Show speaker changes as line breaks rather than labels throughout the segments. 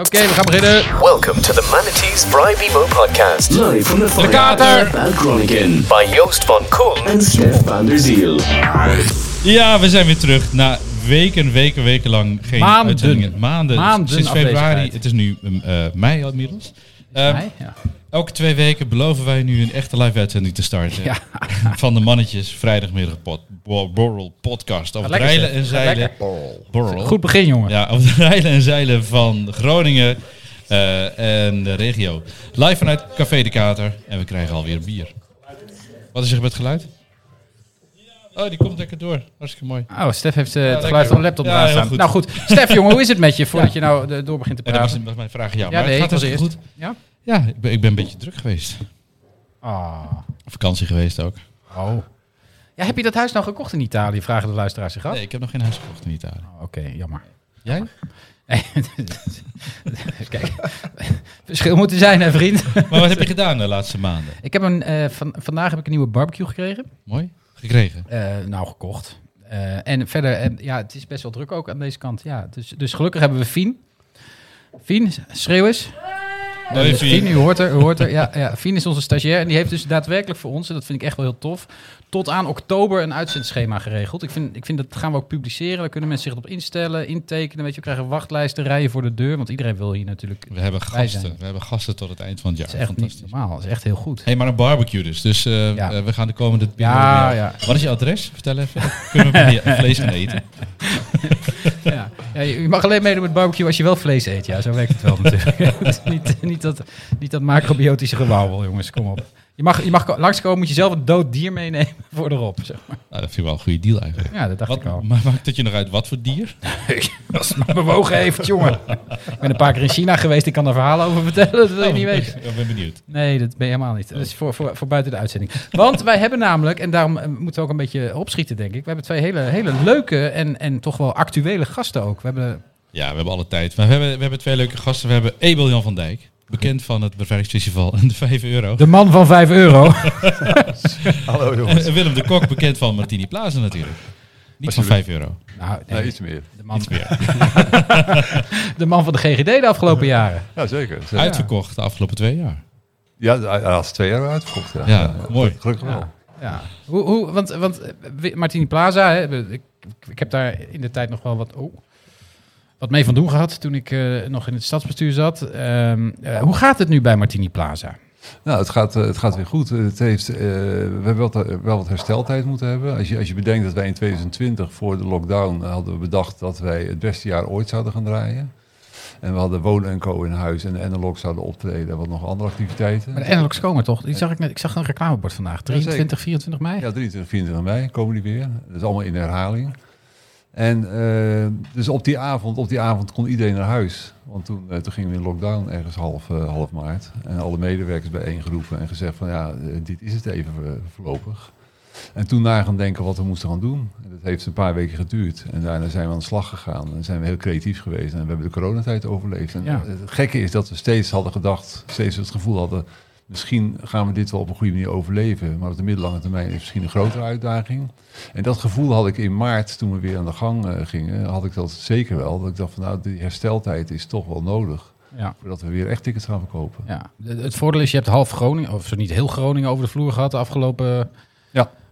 Oké, we gaan beginnen.
Welcome to the Manatees Bribe Emo podcast
Live from the
kater.
Firehouse at Groningen.
by Joost van Kool
En Stef van der Ziel.
Ja, we zijn weer terug na weken, weken, weken lang geen
Maanden.
uitzendingen. Maanden.
Maanden
Sinds februari. Het is nu eh, mei inmiddels. Eh,
Mij? Ja.
Elke twee weken beloven wij nu een echte live uitzending te starten.
Ja.
Van de mannetjes vrijdagmiddag pod, bo- borrel podcast over het
zeg.
en zeilen. Borrel.
Goed begin, jongen.
Ja, over het rijden en zeilen van Groningen eh, en de regio. Live vanuit Café de Kater. En we krijgen alweer bier. Wat is er met het geluid? Oh, die komt lekker door. Hartstikke mooi.
Oh, Stef heeft eh, het geluid van de laptop
Ja,
staan.
goed.
Nou goed, Stef, jongen, hoe is het met je voordat je nou eh, door begint te praten?
dat was mijn vraag aan jou.
Ja,
maar
nee,
het gaat
eerst.
goed.
Ja?
Ja, ik ben, ik ben een beetje druk geweest.
Ah.
Vakantie geweest ook.
Oh. Ja, heb je dat huis nou gekocht in Italië? Vragen de luisteraars zich af.
Nee, ik heb nog geen huis gekocht in Italië.
Oh, Oké, jammer.
Jij?
Kijk, verschil moet er zijn, hè, vriend.
Maar wat heb je gedaan de laatste maanden?
Ik heb een, eh, van, vandaag heb ik een nieuwe barbecue gekregen.
Mooi. Gekregen.
Eh, nou, gekocht. Eh, en verder, eh, ja, het is best wel druk ook aan deze kant. Ja, dus, dus gelukkig hebben we Fien. Fien, schreeuw eens.
Fien.
Fien, u hoort er, u hoort er. Ja, ja, Fien is onze stagiair en die heeft dus daadwerkelijk voor ons, en dat vind ik echt wel heel tof, tot aan oktober een uitzendschema geregeld. Ik vind, ik vind dat gaan we ook publiceren. Daar kunnen mensen zich op instellen, intekenen. Weet je, we krijgen wachtlijsten, rijen voor de deur, want iedereen wil hier natuurlijk.
We hebben gasten. We hebben gasten tot het eind van het jaar.
Het is echt niet
Fantastisch.
normaal. Het is echt heel goed.
hey, maar een barbecue dus. Dus eh,
Ja.
eh, we gaan de komende...
Ja, ja.
Wat is je adres? Vertel even. Kunnen we vlees gaan eten?
Ja. Je mag alleen meedoen met barbecue als je wel vlees eet. Ja, zo werkt het wel natuurlijk. Is niet, niet, dat, niet dat macrobiotische gewauwel, jongens. Kom op. Je mag, je mag ko- langskomen, moet je zelf een dood dier meenemen voor erop. Zeg maar.
Nou, dat vind ik wel een goede deal eigenlijk.
Ja, dat dacht
Wat,
ik al.
maar maakt het je nog uit wat voor dier?
Als het maar bewogen heeft, jongen. Ik ben een paar keer in China geweest. Ik kan er verhalen over vertellen. Dat wil je niet weten.
Ik ben benieuwd.
Nee, dat ben je helemaal niet. Dat is voor, voor, voor buiten de uitzending. Want wij hebben namelijk, en daarom eh, moeten we ook een beetje opschieten, denk ik. We hebben twee hele, hele leuke en, en toch wel actuele gasten ook. We hebben
Ja, we hebben alle tijd. Maar we hebben, we hebben twee leuke gasten. We hebben Abel Jan van Dijk. Bekend van het Bevrijdingsfestival en de 5 euro.
de man van 5 euro.
Hallo jongens.
En Willem de Kok, bekend van Martini Plaza natuurlijk. Niet van 5 euro.
Nou, nee,
Nee, iets meer.
De, man,
Iets meer.
de man van de GGD de afgelopen jaren.
Ja, zeker. zeker.
Uitverkocht de afgelopen twee jaar.
Ja, de- hij had twee jaar uitverkocht. Ja,
Ja, mooi.
Gelukkig wel.
Ja. Ja. Hoe, hoe, want, want eh, Martini Plaza, hè, ik, ik heb daar in de tijd nog wel wat, oh, wat mee van doen gehad toen ik eh, nog in het stadsbestuur zat. Ehm, eh, hoe gaat het nu bij Martini Plaza?
Nou, het gaat, eh, het gaat weer goed. Het heeft, eh, we hebben wel, wel wat hersteltijd moeten hebben. Als je, als je bedenkt dat wij in 2020 voor de lockdown eh, hadden we bedacht dat wij het beste jaar ooit zouden gaan draaien. En we hadden Wonen Co in huis en de Analog zouden optreden en wat nog andere activiteiten.
Maar de Analogs komen toch? Die zag ik, net, ik zag een reclamebord vandaag. 23, 24 mei?
Ja, 23, 24 mei komen die weer. Dat is allemaal in herhaling. En eh, dus op die, avond, op die avond kon iedereen naar huis. Want toen, eh, toen gingen we in lockdown ergens half, eh, half maart. En alle medewerkers bijeengeroepen en gezegd van ja, dit is het even voorlopig. En toen na gaan denken wat we moesten gaan doen. En dat heeft een paar weken geduurd. En daarna zijn we aan de slag gegaan. En zijn we heel creatief geweest. En we hebben de coronatijd overleefd. En
Ja.
het gekke is dat we steeds hadden gedacht, steeds het gevoel hadden... misschien gaan we dit wel op een goede manier overleven. Maar op de middellange termijn is misschien een grotere uitdaging. En dat gevoel had ik in maart, toen we weer aan de gang eh, gingen... had ik dat zeker wel. Dat ik dacht van nou, die hersteltijd is toch wel nodig...
Ja.
voordat we weer echt tickets gaan verkopen.
ja. Het het voordeel is, je hebt half Groningen, of zo niet heel Groningen, over de vloer gehad de afgelopen...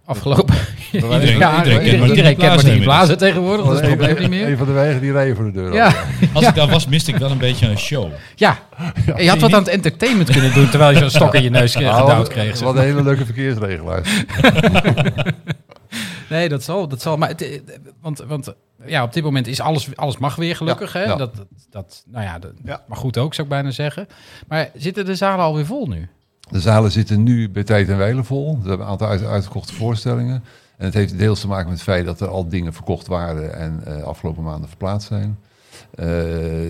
Afgelopen
Iedereen-
Ja,
iedereen kent
iedereen, kent Martini
inmiddels.
Plaza tegenwoordig. Dat is het probleem niet meer.
Een van de wegen die rijden voor de deur.
Ja,
Als ik daar was, miste ik wel een beetje een show.
ja. je had wat aan het entertainment kunnen doen terwijl je zo'n stok in je neus kreeg, gedouwd kreeg.
Wat een hele leuke verkeersregelaars.
Nee, dat zal. Dat zal maar het, want, want ja, op dit moment is alles, alles mag weer gelukkig.
Ja,
hè?
ja.
Dat, dat, dat, nou ja, dat,
Ja.
maar goed ook, zou ik bijna zeggen. Maar zitten de zalen alweer vol nu?
De zalen zitten nu bij tijd en wijle vol. We hebben een aantal uit, uitgekochte voorstellingen. En het heeft deels te maken met het feit dat er al dingen verkocht waren en eh, afgelopen maanden verplaatst zijn. Eh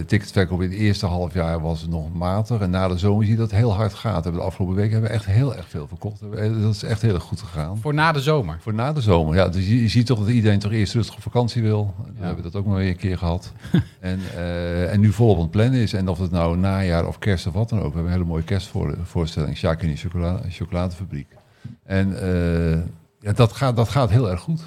ticketverkoop in het eerste half jaar was nog matig. En na de zomer zie je dat het heel hard gaat. De afgelopen weken hebben we echt heel erg veel verkocht. Hebben- Dat is echt heel erg goed gegaan.
Voor na de zomer.
Voor na de zomer, ja. Dus je, je ziet toch dat iedereen toch eerst rustig op vakantie wil. We hebben dat ook maar weer een keer gehad. en, eh, en nu volop aan het plannen is. En of het nou najaar of kerst of wat dan ook. We hebben een hele mooie kerstvoorstelling. Sjaak in die chocola chocoladefabriek. En eh, ja, dat, gaat, dat gaat heel erg goed.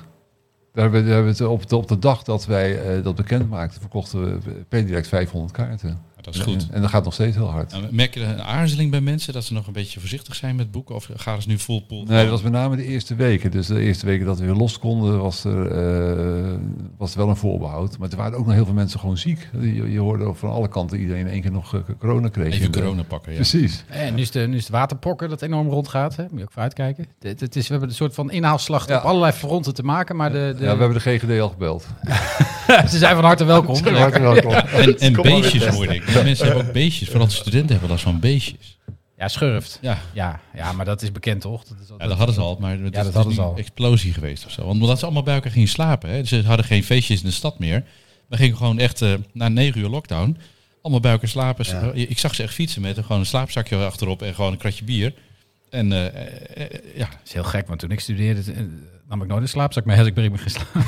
Daar hebben we, het op, de, op de dag dat wij eh, dat bekend maakten, verkochten we per direct 500 kaarten.
Dat is goed.
En dat gaat nog steeds heel hard.
Nou, merk je een aarzeling bij mensen dat ze nog een beetje voorzichtig zijn met boeken? Of gaan ze nu full pool?
Nee, dat was met name de eerste weken. Dus de eerste weken dat we weer los konden, was er, eh, was er wel een voorbehoud. Maar er waren ook nog heel veel mensen gewoon ziek. Je, je hoorde ook van alle kanten iedereen in één keer nog eh, corona kreeg.
Even
En de-
corona pakken, ja.
Precies.
En nu is, de, nu is het waterpokken dat enorm rondgaat. Hè? Moet je ook voor uitkijken. Het, het is, we hebben een soort van inhaalslag
Ja.
op allerlei fronten te maken. Maar de, de,
Ja, we hebben de GGD al gebeld.
ze zijn van harte welkom.
Hartelijk welkom.
En, en beestjes hoorde ik. Maar Mensen hebben ook beestjes. Vooral de studenten hebben last van beestjes.
Ja, schurft.
Ja,
Ja, ja, maar dat is bekend toch? Dat is
ja dat hadden ze al. Maar het is,
dat
is
ze
een
al.
explosie geweest of zo. Want omdat ze allemaal bij elkaar gingen slapen. Hè. Ze hadden geen feestjes in de stad meer. We gingen gewoon echt eh, na negen uur lockdown. Allemaal bij elkaar slapen.
Ja.
Ik zag ze echt fietsen met gewoon een slaapzakje achterop en gewoon een kratje bier. En eh, eh, ja,
Dat is heel gek, want toen ik studeerde, nam ik nooit een slaapzak mee als ik ben geslapen.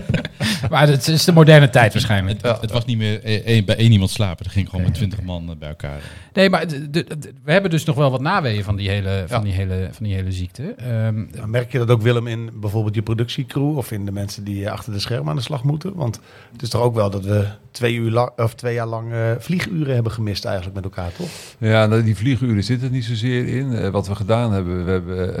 maar het is de moderne tijd waarschijnlijk.
het, het was niet meer één- bij één iemand slapen. Er ging gewoon met twintig man eh, bij elkaar.
Nee, maar de- de- de- we hebben dus nog wel wat naweeën van die hele, van
Ja.
die hele, van die hele ziekte. Ehm,
Maar merk je dat ook, Willem, in bijvoorbeeld je productiecrew of in de mensen die eh, achter de schermen aan de slag moeten? Want het is toch ook wel dat we twee, uur lang, of twee jaar lang eh, vlieguren hebben gemist eigenlijk met elkaar, toch?
Ja, nou, die vlieguren zitten er niet zozeer in. Eh, wat we gedaan hebben, we hebben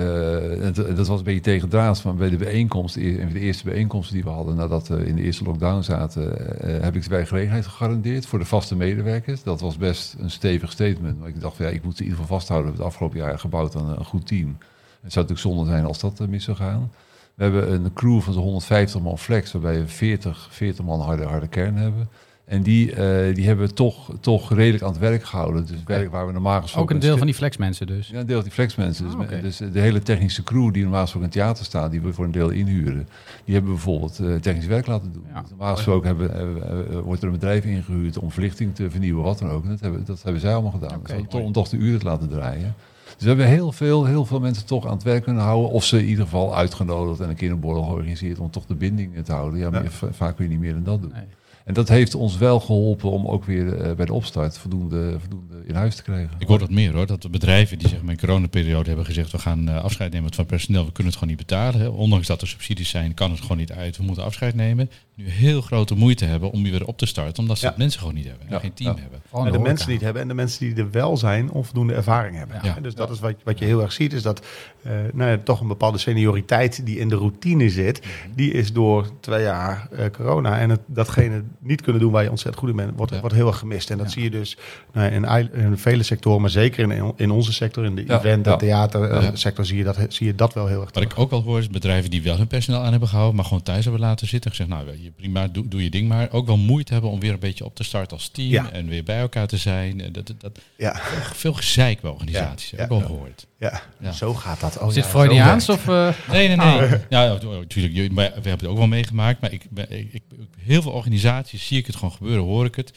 eh, het- dat was een beetje tegendraads, bij de bijeenkomst, een de eerste bijeenkomsten die we hadden nadat we in de eerste lockdown zaten, eh, heb ik de werkgelegenheid gegarandeerd voor de vaste medewerkers. Dat was best een stevig statement, maar ik dacht, van, ja, ik moet in ieder geval vasthouden. We hebben het afgelopen jaar gebouwd aan een goed team. Het zou natuurlijk zonde zijn als dat eh, mis zou gaan. We hebben een crew van zo'n 150 man flex, waarbij we 40, 40 man harde, harde kern hebben. En die, eh, die hebben we toch, toch redelijk aan het werk gehouden. Dus werk waar we normaal gesproken...
ook een deel van die flexmensen dus.
Ja, een deel van die flexmensen. Dus,
Ah,
dus de hele technische crew die normaal gesproken in het theater staat, die we voor een deel inhuren, die hebben we bijvoorbeeld eh, technisch werk laten doen.
Ja.
Dus normaal gesproken hebben, wordt er een bedrijf ingehuurd om verlichting te vernieuwen, wat dan ook. En dat hebben, dat hebben zij allemaal gedaan. Dus om, toch de uren te laten draaien. Dus we hebben heel veel, heel veel mensen toch aan het werk kunnen houden. Of ze in ieder geval uitgenodigd en een keer een borrel georganiseerd om toch de binding te houden. Ja, maar
Ja.
va- vaak kun je niet meer dan dat doen.
Nee.
En dat heeft ons wel geholpen om ook weer eh, bij de opstart voldoende, voldoende in huis te krijgen.
Ik hoor dat meer hoor. Dat de bedrijven die zeg maar coronaperiode hebben gezegd... we gaan eh, afscheid nemen van personeel, we kunnen het gewoon niet betalen. Ondanks dat er subsidies zijn, kan het gewoon niet uit. We moeten afscheid nemen. Nu heel grote moeite hebben om weer op te starten. Omdat ze
Ja.
het mensen gewoon niet hebben. En
Ja.
geen team
Ja.
hebben.
En de mensen die het hebben en de mensen die er wel zijn, onvoldoende ervaring hebben.
Ja.
En dus dat is wat, wat je heel erg ziet, is dat eh, nou ja, toch een bepaalde senioriteit die in de routine zit, die is door twee jaar eh, corona en het, datgene niet kunnen doen waar je ontzettend goed in bent, wordt,
Ja.
wordt heel erg gemist. En dat
Ja.
zie je dus nou, ja, in, in vele sectoren, maar zeker in, in onze sector, in de
Ja.
event- en
Ja.
theatersector, zie, je dat, zie je dat wel heel erg
Wat ik ook wel hoor is bedrijven die wel hun personeel aan hebben gehouden, maar gewoon thuis hebben laten zitten. Gezegd, nou je prima, doe, doe je ding maar. Ook wel moeite hebben om weer een beetje op te starten als team
Ja.
en weer bij elkaar te zijn. Eh, Dat, dat, dat,
Ja,
veel gezeik bij organisaties,
Ja.
heb ik wel
Ja.
gehoord.
ja.
Ja.
zo gaat dat. Oh,
Is dit
ja,
Freudiaans of... eh,
Nee, nee, nee. Ja, ja, natuurlijk. jullie- maar We hebben het ook wel meegemaakt. Maar ik, ben- ik, ik, heel veel organisaties zie ik het gewoon gebeuren, hoor ik het.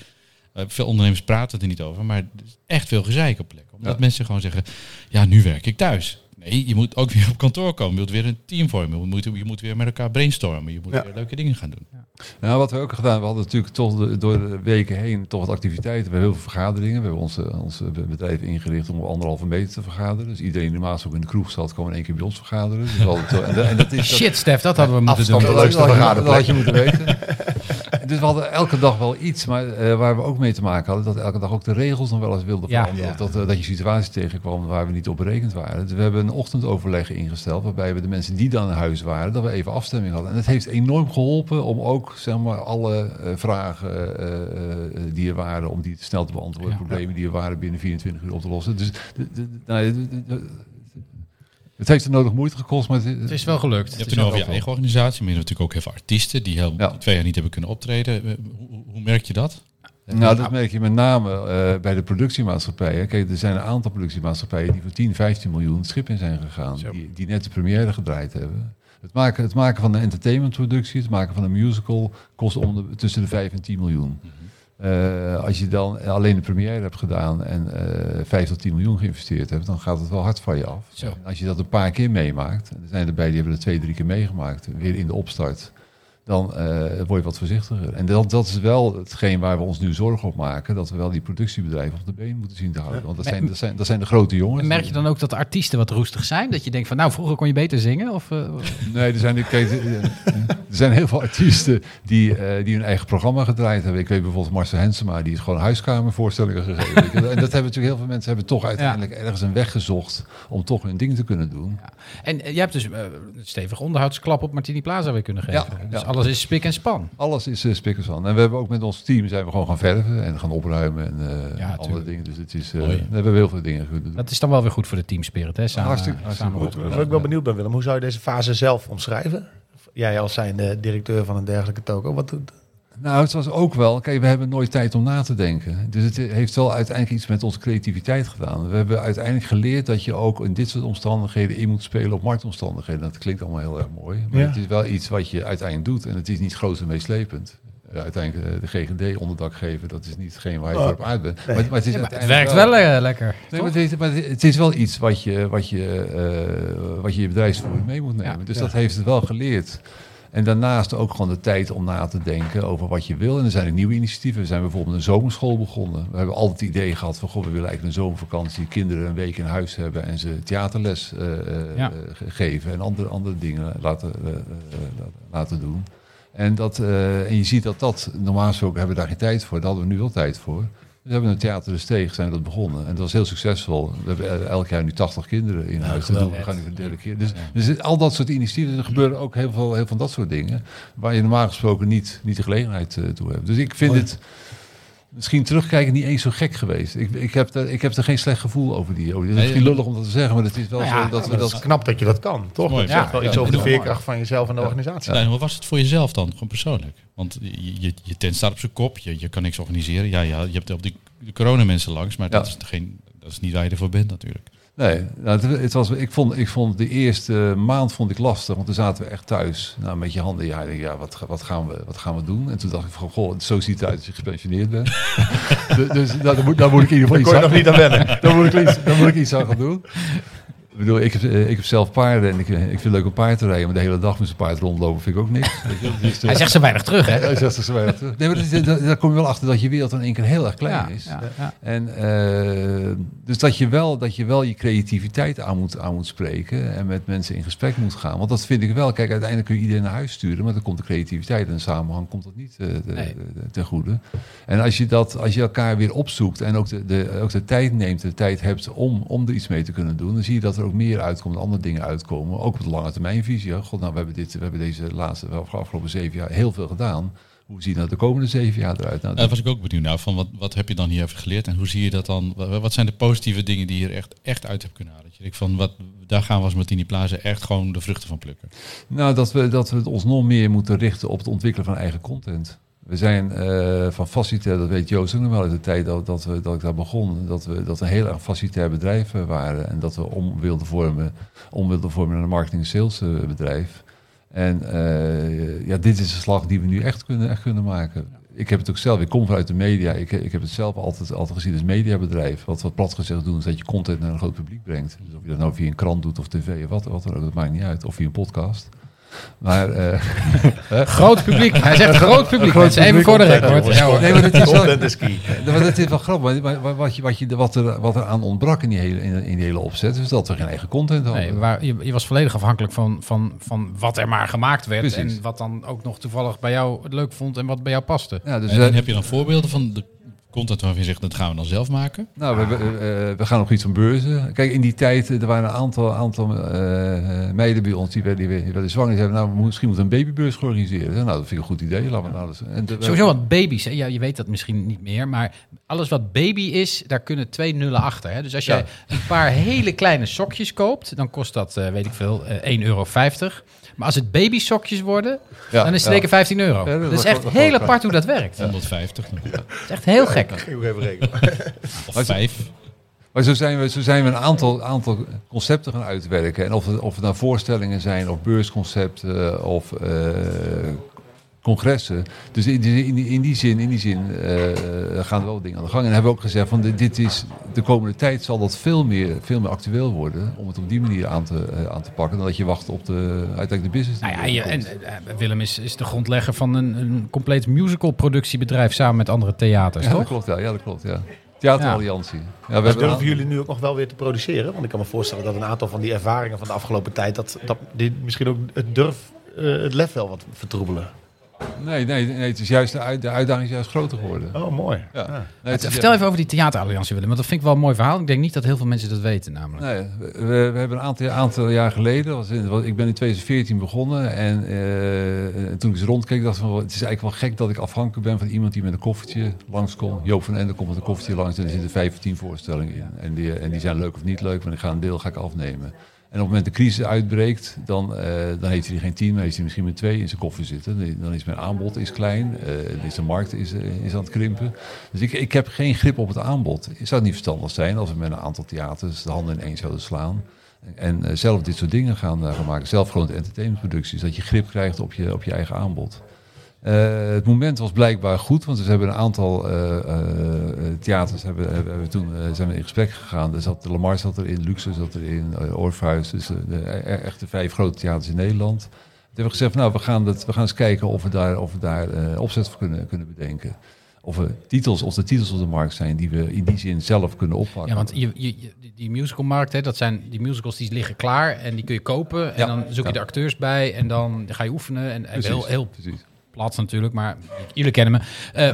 Eh, veel ondernemers praten er niet over. Maar er is echt veel gezeik op plekken. Omdat
Ja.
mensen gewoon zeggen, ja, nu werk ik thuis. Nee, je moet ook weer op kantoor komen. Je moet weer een team vormen. Je moet, je moet weer met elkaar brainstormen. Je moet
Ja.
weer leuke dingen gaan doen.
Nou, wat we ook gedaan, we hadden natuurlijk toch de- door de weken heen toch wat activiteiten. We hebben heel veel vergaderingen. We hebben onze, onze bedrijf ingericht om op anderhalve meter te vergaderen. Dus iedereen die normaal ook in de kroeg zat, kwam in één keer bij ons vergaderen. Dus we en, dat- en dat is, dat-
Shit, Stef, dat hadden we moeten doen.
de leukste
dat had je-
vergaderplek.
Dat had je moeten weten. dus we hadden elke dag wel iets, maar eh, waar we ook mee te maken hadden, dat elke dag ook de regels nog wel eens wilden
Ja.
veranderen.
Ja.
Of dat, eh, dat je situaties tegenkwam waar we niet op berekend waren. Dus we hebben een ochtendoverleg ingesteld, waarbij we de mensen die dan in huis waren, dat we even afstemming hadden. En het heeft enorm geholpen om ook zeg maar, alle eh, vragen eh, eh, die er waren, om die snel te beantwoorden,
Ja.
problemen die er waren binnen 24 uur op te lossen. Dus de, de, nou, de- de- de- het heeft er nodig moeite gekost, maar het,
Het is wel gelukt.
Je
Het
hebt het over je eigen organisatie. Maar je hebt natuurlijk ook heel veel artiesten die heel,
Ja.
twee jaar niet hebben kunnen optreden. Hoe merk je dat?
Nou, dat merk je met name eh, bij de productiemaatschappijen. Kijk, er zijn een aantal productiemaatschappijen die voor 10, 15 miljoen schip in zijn gegaan. Die, die net de première gedraaid hebben. Het maken, het maken van een entertainmentproductie, het maken van een musical, kost om de, tussen de 5 en 10 miljoen. Eh, als je dan alleen de première hebt gedaan en eh 5 tot 10 miljoen geïnvesteerd hebt, dan gaat het wel hard van je af.
Zo.
Als je dat een paar keer meemaakt, en er zijn erbij die hebben het twee, drie keer meegemaakt, weer in de opstart. Dan eh, word je wat voorzichtiger. En dat, dat is wel hetgeen waar we ons nu zorgen op maken. Dat we wel die productiebedrijven op de been moeten zien te houden. Want dat zijn, dat zijn, dat zijn de grote jongens.
En merk je dan ook dat de artiesten wat roestig zijn? Dat je denkt van, nou, vroeger kon je beter zingen? Of, eh,
Nee, er zijn, kijk, er zijn heel veel artiesten die, eh, die hun eigen programma gedraaid hebben. Ik weet bijvoorbeeld Marcel Hensema, die is gewoon huiskamervoorstellingen gegeven. en dat hebben natuurlijk heel veel mensen hebben toch uiteindelijk ergens een weg gezocht om toch hun ding te kunnen doen.
En eh, jij hebt dus eh, een stevige onderhoudsklap op Martini Plaza weer kunnen geven.
Ja,
dus
ja.
Alles is spik en span.
Alles is uh, spikkers van. En we hebben ook met ons team zijn we gewoon gaan verven en gaan opruimen en eh,
Ja,
andere
tuurlijk.
dingen. Dus het is, eh,
Mooi.
we hebben heel veel dingen doen.
Dat is dan wel weer goed voor de teamspirit, hè? Samen,
Hartstikke- hartstikke
samen
goed.
Waar ik wel benieuwd ben, Willem, hoe zou je deze fase zelf omschrijven? Jij als zijnde directeur van een dergelijke toko. Wat,
Nou, het was ook wel, kijk, we hebben nooit tijd om na te denken. Dus het heeft wel uiteindelijk iets met onze creativiteit gedaan. We hebben uiteindelijk geleerd dat je ook in dit soort omstandigheden in moet spelen op marktomstandigheden. Dat klinkt allemaal heel erg mooi, maar
Ja.
het is wel iets wat je uiteindelijk doet. En het is niet groot en meeslepend. Eh, Uiteindelijk eh, de GGD onderdak geven, dat is niet hetgeen waar je
Oh,
voor op uit bent.
nee.
Maar, maar het, is
Ja, maar het
uiteindelijk
werkt wel eh, lekker.
Nee, maar, het is, maar het is wel iets wat je wat je, wat je, je bedrijfsvoering mee moet nemen.
Ja,
dus
ja.
dat heeft het wel geleerd. En daarnaast ook gewoon de tijd om na te denken over wat je wil. En er zijn ook nieuwe initiatieven. We zijn bijvoorbeeld een zomerschool begonnen. We hebben altijd het idee gehad van... Goh, we willen eigenlijk een zomervakantie... kinderen een week in huis hebben... en ze theaterles eh, eh,
Ja.
ge- geven... en andere, andere dingen laten, eh, eh, laten doen. En, dat, eh, en je ziet dat dat... Normaal gesproken hebben we daar geen tijd voor. Daar hadden we nu wel tijd voor. We hebben een theater de Steeg, zijn we dat begonnen. En dat was heel succesvol. We hebben eh, elk jaar nu 80 kinderen in huis. Dat doen we, gaan nu voor de derde keer. Dus, dus al dat soort initiatieven, er gebeuren ook heel veel, heel veel van dat soort dingen. Waar je normaal gesproken niet, niet de gelegenheid eh, toe hebt. Dus ik vind het misschien terugkijken niet eens zo gek geweest. Ik, ik, heb, er, ik heb er geen slecht gevoel over die. Dat is
Nee,
misschien lullig om dat te zeggen, maar het is wel
Nou ja,
zo dat we
dat is knap dat je dat kan, toch?
Mooi.
Dat zegt
Ja,
wel
ja,
iets over de veerkracht van jezelf en de organisatie.
Hoe was het voor jezelf dan, gewoon persoonlijk? Want je, je, je tent staat op zijn kop, je, je kan niks organiseren. Ja, ja, je hebt op die de coronamensen langs, maar dat, is geen, dat is niet waar je ervoor bent natuurlijk.
Nee, nou, het, het was, ik, vond, ik vond de eerste maand vond ik lastig, want toen zaten we echt thuis. Nou, met je handen, ja, denk, ja wat, wat, gaan we, wat gaan we doen? En toen dacht ik van, goh, zo ziet het uit als je gepensioneerd bent. dus dus nou, daar, moet, daar moet ik in ieder
Daar
geval
kon je
iets
nog niet aan wennen.
daar moet ik iets, daar moet ik iets aan gaan doen. Ik bedoel, ik heb, eh, ik heb zelf paarden en ik, eh, ik vind het leuk om paard te rijden, maar de hele dag met zijn paard rondlopen vind ik ook niks. Dus,
Hij zegt ze weinig terug, hè?
hij zegt zo weinig terug. Nee, maar dat daar, kom je wel achter dat je wereld in één keer heel erg klein
Ja,
is.
ja, ja.
En eh, dus dat je, wel, dat je wel je creativiteit aan moet, aan moet spreken en met mensen in gesprek moet gaan. Want dat vind ik wel. Kijk, uiteindelijk kun je iedereen naar huis sturen, maar dan komt de creativiteit en de samenhang komt dat niet eh,
Nee.
ten goede. En als je, dat, als je elkaar weer opzoekt en ook de, de, ook de tijd neemt, de tijd hebt om, om er iets mee te kunnen doen, dan zie je dat er ook meer uitkomt, andere dingen uitkomen. Ook op de lange termijnvisie. hè. God, nou, we hebben, dit, we hebben deze laatste, afgelopen zeven jaar heel veel gedaan. Hoe ziet nou de komende zeven jaar eruit? Nou,
Daar was ik ook benieuwd naar. Van wat, wat heb je dan hierover geleerd en hoe zie je dat dan? Wa- Wat zijn de positieve dingen die je er echt, echt uit hebt kunnen halen? Dat je denkt van, wat, daar gaan we als Martini Plaza echt gewoon de vruchten van plukken.
Nou, dat we, dat we ons nog meer moeten richten op het ontwikkelen van eigen content. We zijn eh, van facilitair, dat weet Joost ook nog wel uit de tijd dat, dat, we, dat ik daar begon, dat we, dat we een heel erg facilitair bedrijf waren. En dat we om wilden vormen, om wilden vormen naar een marketing sales bedrijf. En eh, ja, dit is een slag die we nu echt kunnen, echt kunnen maken. Ik heb het ook zelf, ik kom vanuit de media. Ik, ik heb het zelf altijd, altijd gezien als mediabedrijf. Wat, wat plat gezegd doen, is dat je content naar een groot publiek brengt. Dus of je dat nou via een krant doet of tv of wat, wat dat maakt niet uit. Of via een podcast. Maar eh,
Groot publiek. Hij zegt groot publiek.
groot
mensen. Even
publiek.
voor de record. Ja, hoor.
nee, maar het is wel,
Content is key.
maar dat is wel grappig. Maar, wat, je, wat, je, wat, er, wat er aan ontbrak in die hele, in, in die hele opzet, is dat we geen eigen content hadden.
Nee, waar, je, je was volledig afhankelijk van, van, van wat er maar gemaakt werd.
Precies.
En wat dan ook nog toevallig bij jou het leuk vond en wat bij jou paste.
ja, dus
en, en heb je dan voorbeelden van de content waarvan je zegt, dat gaan we dan zelf maken?
Nou, we, we, eh, we gaan nog iets van beurzen. Kijk, in die tijd, eh, er waren een aantal, aantal eh, eh, meiden bij ons die werden, die werden zwanger. Die zeiden, nou, misschien moeten we een babybeurs organiseren. Nou, dat vind ik een goed idee. Laten we nou eens- en de-
Sowieso, want baby's, hè, ja, je weet dat misschien niet meer, maar alles wat baby is, daar kunnen twee nullen achter. Hè? Dus als jij
Ja.
een paar hele kleine sokjes koopt, dan kost dat, eh, weet ik veel, eh 1,50 euro. Maar als het baby sokjes worden,
Ja,
dan is het
ja.
zeker 15 euro.
Ja, dat
dat is echt heel apart hoe dat werkt.
150
Dat is echt heel gek.
Ik moet even rekenen.
of vijf.
Maar zo zijn we, zo zijn we een aantal, aantal concepten gaan uitwerken. En of het, of het nou voorstellingen zijn, of beursconcepten, of eh, congressen. Dus in die, in die, in die zin, in die zin eh, gaan er wel dingen aan de gang. En hebben we ook gezegd van dit, dit is de komende tijd zal dat veel meer, veel meer actueel worden om het op die manier aan te, eh, aan te pakken dan dat je wacht op de uiteindelijk de business.
Nou ja, en eh, Willem is, is de grondlegger van een, een compleet musical productiebedrijf samen met andere theaters,
ja, dat klopt, ja, ja, dat klopt, ja. Theateralliantie. Ja. we
Dus durven
een-
jullie nu ook nog wel weer te produceren? Want ik kan me voorstellen dat een aantal van die ervaringen van de afgelopen tijd... dat, dat die misschien ook het durf, het lef wel wat vertroebelen.
Nee, nee, nee, het is juist de, uit- de uitdaging is juist groter geworden.
Oh, mooi.
Ja.
Ja.
Nee, het
Vertel even over die theateralliantie, Willem, want dat vind ik wel een mooi verhaal. Ik denk niet dat heel veel mensen dat weten, namelijk.
Nee, we, we hebben een aantal, aantal jaar geleden, was in, was- ik ben in 2014 begonnen en eh, toen ik eens rondkeek dacht ik van, het is eigenlijk wel gek dat ik afhankelijk ben van iemand die met een koffertje langskomt. Joop van Ende komt met een koffertje langs en er zitten vijf of tien voorstellingen in. En die, en die zijn leuk of niet leuk, maar ik ga een deel ga ik afnemen. En op het moment de crisis uitbreekt, dan, dan heeft hij geen tien, maar heeft hij misschien met twee in zijn koffer zitten. Dan is mijn aanbod is klein, eh, is de markt is, eh, is aan het krimpen. Dus ik, ik heb geen grip op het aanbod. Zou het niet verstandig zijn als we met een aantal theaters de handen in één zouden slaan? En zelf dit soort dingen gaan, gaan maken. Zelf gewoon entertainmentproducties. Dat je grip krijgt op je, op je eigen aanbod. Eh, het moment was blijkbaar goed, want we hebben een aantal eh, eh, theaters hebben, hebben, toen zijn we in gesprek gegaan. Er zat, de Lamar zat erin, Luxe zat erin, Orpheus, dus de, e- echt de vijf grote theaters in Nederland. Toen hebben we gezegd, nou, we gaan, dat, we gaan eens kijken of we daar, of we daar opzet voor kunnen, kunnen bedenken. Of, we titels, of er titels op de markt zijn die we in die zin zelf kunnen oppakken.
Ja, want je, die- musicalmarkt, hè, dat zijn die musicals die liggen klaar en die kun je kopen. En
Ja,
dan zoek je de acteurs bij en dan ga je oefenen. En, en heel, heel
precies.
Plat natuurlijk, maar jullie kennen me.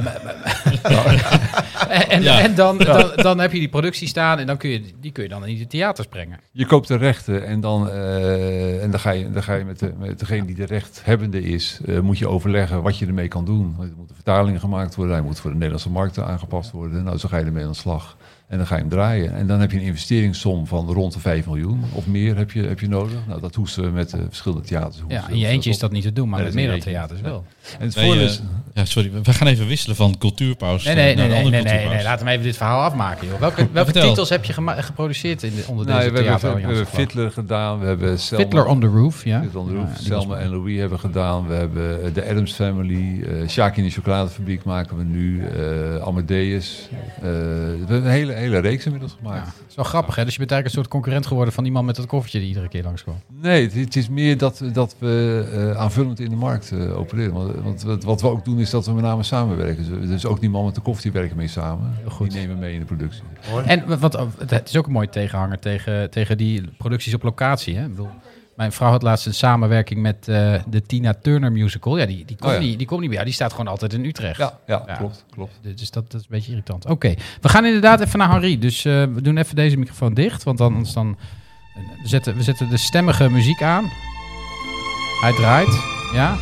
En
Ja.
en dan, dan, dan heb je die productie staan en dan kun je, die kun je dan in de theaters brengen.
Je koopt de rechten en dan, eh, en dan ga je, dan ga je met, de, met degene die de rechthebbende is, eh, moet je overleggen wat je ermee kan doen. Er moeten vertalingen gemaakt worden, hij moet voor de Nederlandse markt aangepast worden. Nou, zo ga je ermee aan de slag. En dan ga je hem draaien. En dan heb je een investeringssom van rond de 5 miljoen of meer heb je, heb je nodig. Nou, dat hoesten we met de verschillende theaters.
Ja, in je eentje is dat niet te doen, maar
Nee,
met meerdere theaters wel.
En het
Nee,
voordeel
eh,
is...
ja, sorry, we gaan even wisselen van cultuurpauze
Nee, nee,
naar
nee,
een
nee,
andere
nee, nee. Laat hem even dit verhaal afmaken, joh. Welke, welke titels heb je gema- geproduceerd in de, onder
Nou,
deze
we hebben, we hebben Fiddler gedaan, we hebben Selma,
Fiddler on the Roof, ja.
Fiddler on the Roof,
Ja,
Selma en Louis hebben gedaan. We hebben eh, de Adams Family, eh Shaki in de chocoladefabriek maken we nu, eh, Amadeus. Eh, we hebben een hele, hele reeks inmiddels
Ja,
gemaakt.
het is wel grappig, hè? Dus je bent eigenlijk een soort concurrent geworden van die man met dat koffertje die iedere keer langskwam.
Nee, het, het is meer dat, dat we eh, aanvullend in de markt eh, opereren. Want, want wat- wat we ook doen is dat we met name samenwerken. Dus, we- dus ook die man met de koffie werken mee samen.
Heel goed.
Die nemen mee in de productie.
En wat- het- is ook een mooie tegenhanger tegen, tegen die producties op locatie. Hè? Ik bedoel, mijn vrouw had laatst een samenwerking met eh, de Tina Turner musical. Ja, die, die, komt
Oh ja.
niet, die komt niet meer. Ja, die staat gewoon altijd in Utrecht.
Ja, ja,
Ja.
klopt. klopt.
Dus dat, dat is een beetje irritant. Oké, we gaan inderdaad even naar Henri. Dus eh, we doen even deze microfoon dicht. Want dan, anders dan we, zetten, we zetten de stemmige muziek aan. Hij draait. Ja.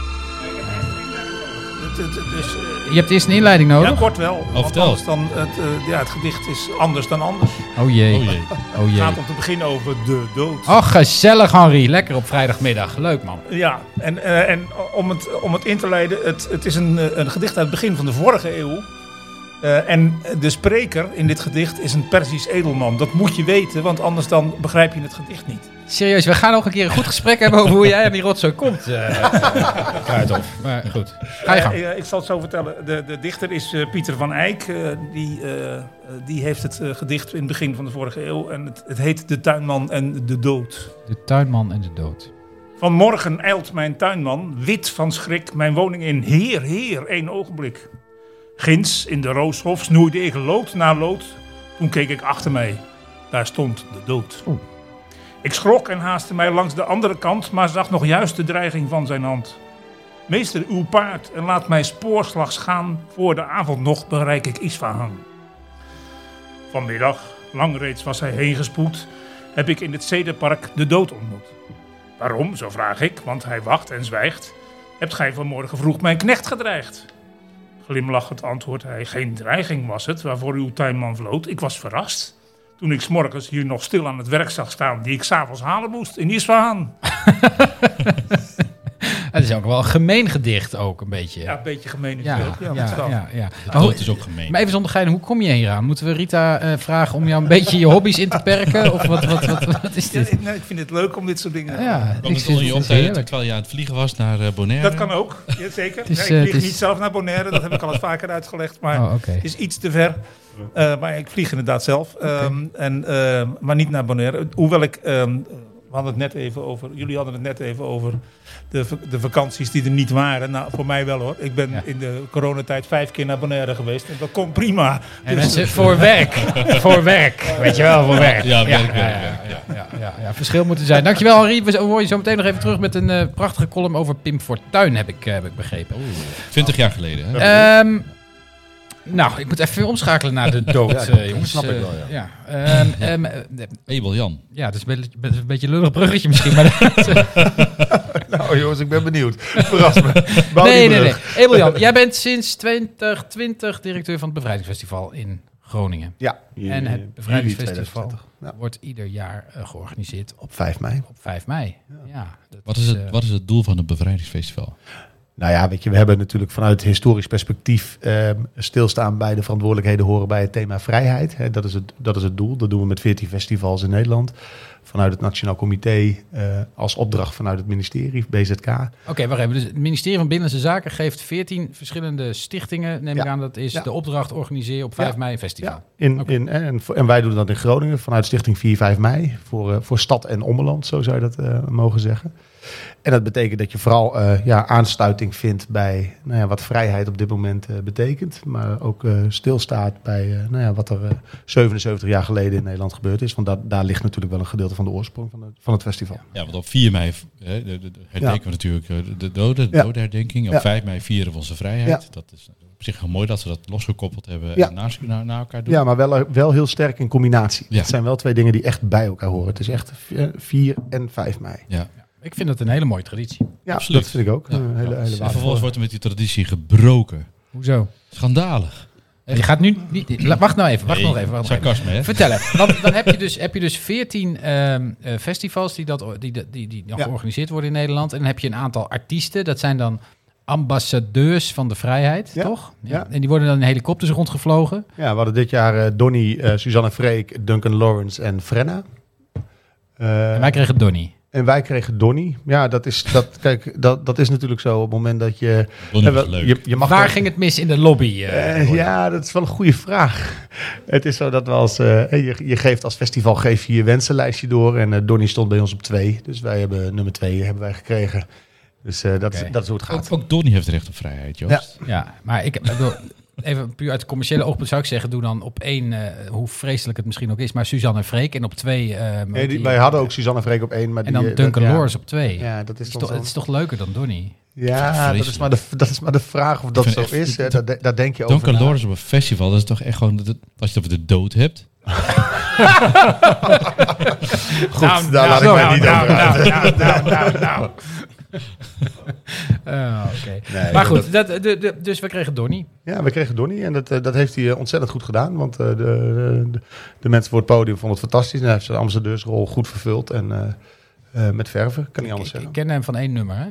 Het, het, het
Je hebt eerst een inleiding
ja,
nodig.
kort wel. want
vertel.
anders dan het, eh, ja, het gedicht is anders dan anders.
Oh jee.
Oh jee.
Oh
Het
jee.
gaat om te beginnen over de dood.
Oh, gezellig Henri. Lekker op vrijdagmiddag. Leuk man.
Ja, en, eh, en om, het, om het in te leiden, het, het is een, eh, een gedicht uit het begin van de vorige eeuw. Eh, en de spreker in dit gedicht is een Persisch edelman. Dat moet je weten, want anders dan begrijp je het gedicht niet.
Serieus, we gaan nog een keer een goed gesprek hebben over hoe jij aan die rotzooi komt. eh Kruidhof. Maar goed, ga je gang.
Eh, ik zal het zo vertellen. De, de dichter is eh, Pieter van Eyck. eh, die, die heeft het gedicht in het begin van de vorige eeuw. En het, het heet De Tuinman en de Dood.
De tuinman en de dood.
Vanmorgen eilt mijn tuinman, wit van schrik, mijn woning in. Heer, heer, één ogenblik. Ginds in de rooshof snoeide ik lood na lood. Toen keek ik achter mij. Daar stond de dood.
Oeh.
Ik schrok en haastte mij langs de andere kant, maar zag nog juist de dreiging van zijn hand. Meester, uw paard en laat mij spoorslags gaan. Voor de avond nog bereik ik Isfahan. Vanmiddag, lang reeds was hij heen gespoed, heb ik in het Zederpark de dood ontmoet. Waarom, zo vraag ik, want hij wacht en zwijgt. Hebt gij vanmorgen vroeg mijn knecht gedreigd? Glimlachend antwoordt hij, geen dreiging was het waarvoor uw tuinman vloot. Ik was verrast toen ik 's morgens hier nog stil aan het werk zag staan... die ik s'avonds halen moest in Isfahan.
Het is ook wel een gemeen gedicht ook, een beetje.
Ja, een beetje gemeen
ja,
natuurlijk. Ja,
ja,
dat is wel.
ja, hoe-
dood is ook gemeen.
maar even zonder gein, hoe kom je hier aan? Moeten we Rita eh, vragen om jou een beetje je hobby's in te perken? Of wat, wat, wat, wat is dit?
ik, nee, ik vind het leuk om dit soort dingen...
Ja, ik
het
vind
onder je
het
terwijl je aan het vliegen was naar eh, Bonaire?
Dat kan ook, ja, zeker.
Het eh,
ik
het
vlieg niet zelf naar Bonaire, dat heb ik al eens vaker uitgelegd. Maar
Oh,
het is iets te ver. Eh, maar ik vlieg inderdaad zelf. Ehm, en, ehm, maar niet naar Bonaire. Hoewel ik... we hadden het net even over... Jullie hadden het net even over de, de vakanties die er niet waren. Nou, voor mij wel hoor. Ik ben
Ja.
in de coronatijd vijf keer naar Bonaire geweest. En dat komt prima.
En
Dus-
mensen, voor werk. voor werk. Weet je wel, voor werk.
Ja, werk,
ja,
werk,
ja,
werk,
ja, ja, ja, ja. Verschil moeten zijn. Dankjewel Henri. We horen je zo meteen nog even terug met een eh, prachtige column over Pim Fortuyn, heb ik, eh, heb ik begrepen.
20 jaar geleden. Hè?
Ehm, nou, ik moet even omschakelen naar de dood,
Ja,
eh, jongens.
snap ik
Eh,
wel, ja.
ja. Ehm, ehm, eh,
Abel Jan.
ja, dat is een beetje, een beetje lullig bruggetje misschien, maar...
Nou jongens, ik ben benieuwd. Verras me. Bouw
nee, nee, nee.
brug.
Ebeljan, jij bent sinds 2020 directeur van het Bevrijdingsfestival in Groningen.
Ja.
En het Bevrijdingsfestival
2020. Ja.
wordt ieder jaar eh, georganiseerd op,
Op 5 mei.
op 5 mei. Ja. dat
Wat is, het, wat is het doel van het bevrijdingsfestival?
Nou ja, weet je, we hebben natuurlijk vanuit historisch perspectief ehm, stilstaan bij de verantwoordelijkheden horen bij het thema vrijheid. Hè, dat, is het, dat is het doel. Dat doen we met 14 festivals in Nederland. Vanuit het Nationaal Comité eh, als opdracht vanuit het ministerie, BZK.
Oké, wacht even. Dus het ministerie van Binnenlandse Zaken geeft 14 verschillende stichtingen, neem ik aan. Dat is
Ja.
de opdracht organiseer op 5
Ja.
mei een festival.
Ja, in, in, en, en wij doen dat in Groningen vanuit Stichting 4, 5 mei. Voor, eh, voor stad en ommeland, zo zou je dat eh, mogen zeggen. En dat betekent dat je vooral eh, ja, aansluiting vindt bij nou ja, wat vrijheid op dit moment eh, betekent. Maar ook eh, stilstaat bij nou ja, wat er eh, 77 jaar geleden in Nederland gebeurd is. Want dat, daar ligt natuurlijk wel een gedeelte van de oorsprong van het, van het festival.
Ja, want op 4 mei hè, de, de, de herdenken we natuurlijk de doden, de dodenherdenking. Op
Ja.
5 mei vieren we onze vrijheid. Dat is op zich heel mooi dat ze dat losgekoppeld hebben
Ja.
en naast, naar, naar elkaar doen.
Ja, maar wel, wel heel sterk in combinatie.
Ja.
Het zijn wel twee dingen die echt bij elkaar horen. Het is echt eh, 4 en 5 mei.
Ja.
Ik vind dat een hele mooie traditie.
Ja,
Absoluut.
dat vind ik ook.
Ja.
Een hele, hele
En vervolgens wordt er met die traditie gebroken.
Hoezo?
Schandalig.
Je gaat nu niet... Wacht nou even, wacht
Nee,
nog even. Wacht even.
Sarcasme, hè?
Vertel even. Want dan heb je dus, heb je dus 14 ehm, eh, festivals die, dat, die, die, die, die dan
Ja.
georganiseerd worden in Nederland. En dan heb je een aantal artiesten. Dat zijn dan ambassadeurs van de vrijheid,
Ja.
toch?
Ja.
En die worden dan in helikopters rondgevlogen.
Ja, we hadden dit jaar eh, Donny, eh, Suzanne Freek, Duncan Lawrence en Frenna. Eh,
En wij kregen Donny.
En wij kregen Donny. Ja, dat is, dat, kijk, dat, dat is natuurlijk zo op het moment dat je...
Donnie
eh,
was leuk.
Je, je mag
Waar ging het mis in de lobby? eh,
Eh, ja, dat is wel een goede vraag. Het is zo dat we als... eh, je, je geeft als festival geef je je wensenlijstje door. En Donny stond bij ons op twee. Dus wij hebben nummer twee hebben wij gekregen. Dus eh, dat, is, dat is hoe het gaat.
Ook, ook Donnie heeft recht op vrijheid, Joost.
Ja, maar ik bedoel, even puur uit commerciële oogpunt zou ik zeggen, doe dan op één, eh, hoe vreselijk het misschien ook is, maar Suzanne en Freek. En op twee... eh,
Nee, die-
die-
wij hadden ook Suzanne Freek op één. Maar
En
die,
dan
eh,
Duncan
dat- ja.
Op twee.
Ja, dat is,
Het toch, het is toch leuker dan Donny?
Ja, dat is, maar de, dat is maar de vraag of dat zo
echt-
is. Hè. Daar, de- daar denk je over
Duncan. Lawrence op een festival, dat is toch echt gewoon... dat- Als je het over de dood hebt.
Goed, daar laat ik mij niet over uit.
Ah, oké.
Nee,
Maar goed, dat, de, de, dus we kregen Donny.
Ja, we kregen Donny en dat, eh, dat heeft hij eh, ontzettend goed gedaan. Want eh, de, de, de, mensen voor het podium vonden het fantastisch. En hij heeft zijn ambassadeursrol goed vervuld. En met verven, kan niet anders
Ik, ik
zeggen.
ken hem van één nummer, hè?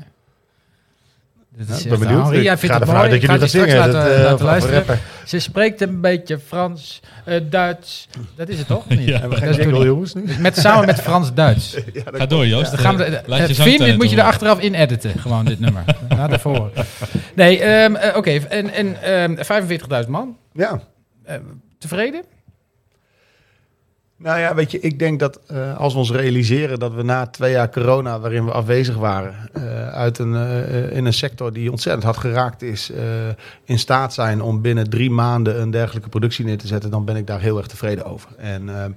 Dit
Ja,
is
ik ben benieuwd.
Henri,
Ik
jij vindt
ga
het
ervan
mooi.
uit dat
Ik
jullie
ga
dat zingen.
straks
Dat,
laten,
eh,
laten luisteren.
rappen.
Ze spreekt een beetje Frans, eh, Duits. Dat is het toch? Niet?
Ja.
We
Dat
geen
is
jingle, jongens, nu?
Met, samen met Frans-Duits.
Ga door, Joost.
Dan gaan we, Fien, dit moet je er achteraf in editen, gewoon dit nummer. Laat ervoor. Nee, ehm, eh, oké. En, en ehm 45.000 man.
Ja.
Tevreden?
Nou ja, weet je, ik denk dat eh, als we ons realiseren dat we na twee jaar corona, waarin we afwezig waren, eh, uit een, eh, in een sector die ontzettend hard geraakt is, in staat zijn om binnen drie maanden een dergelijke productie neer te zetten, dan ben ik daar heel erg tevreden over. En ehm,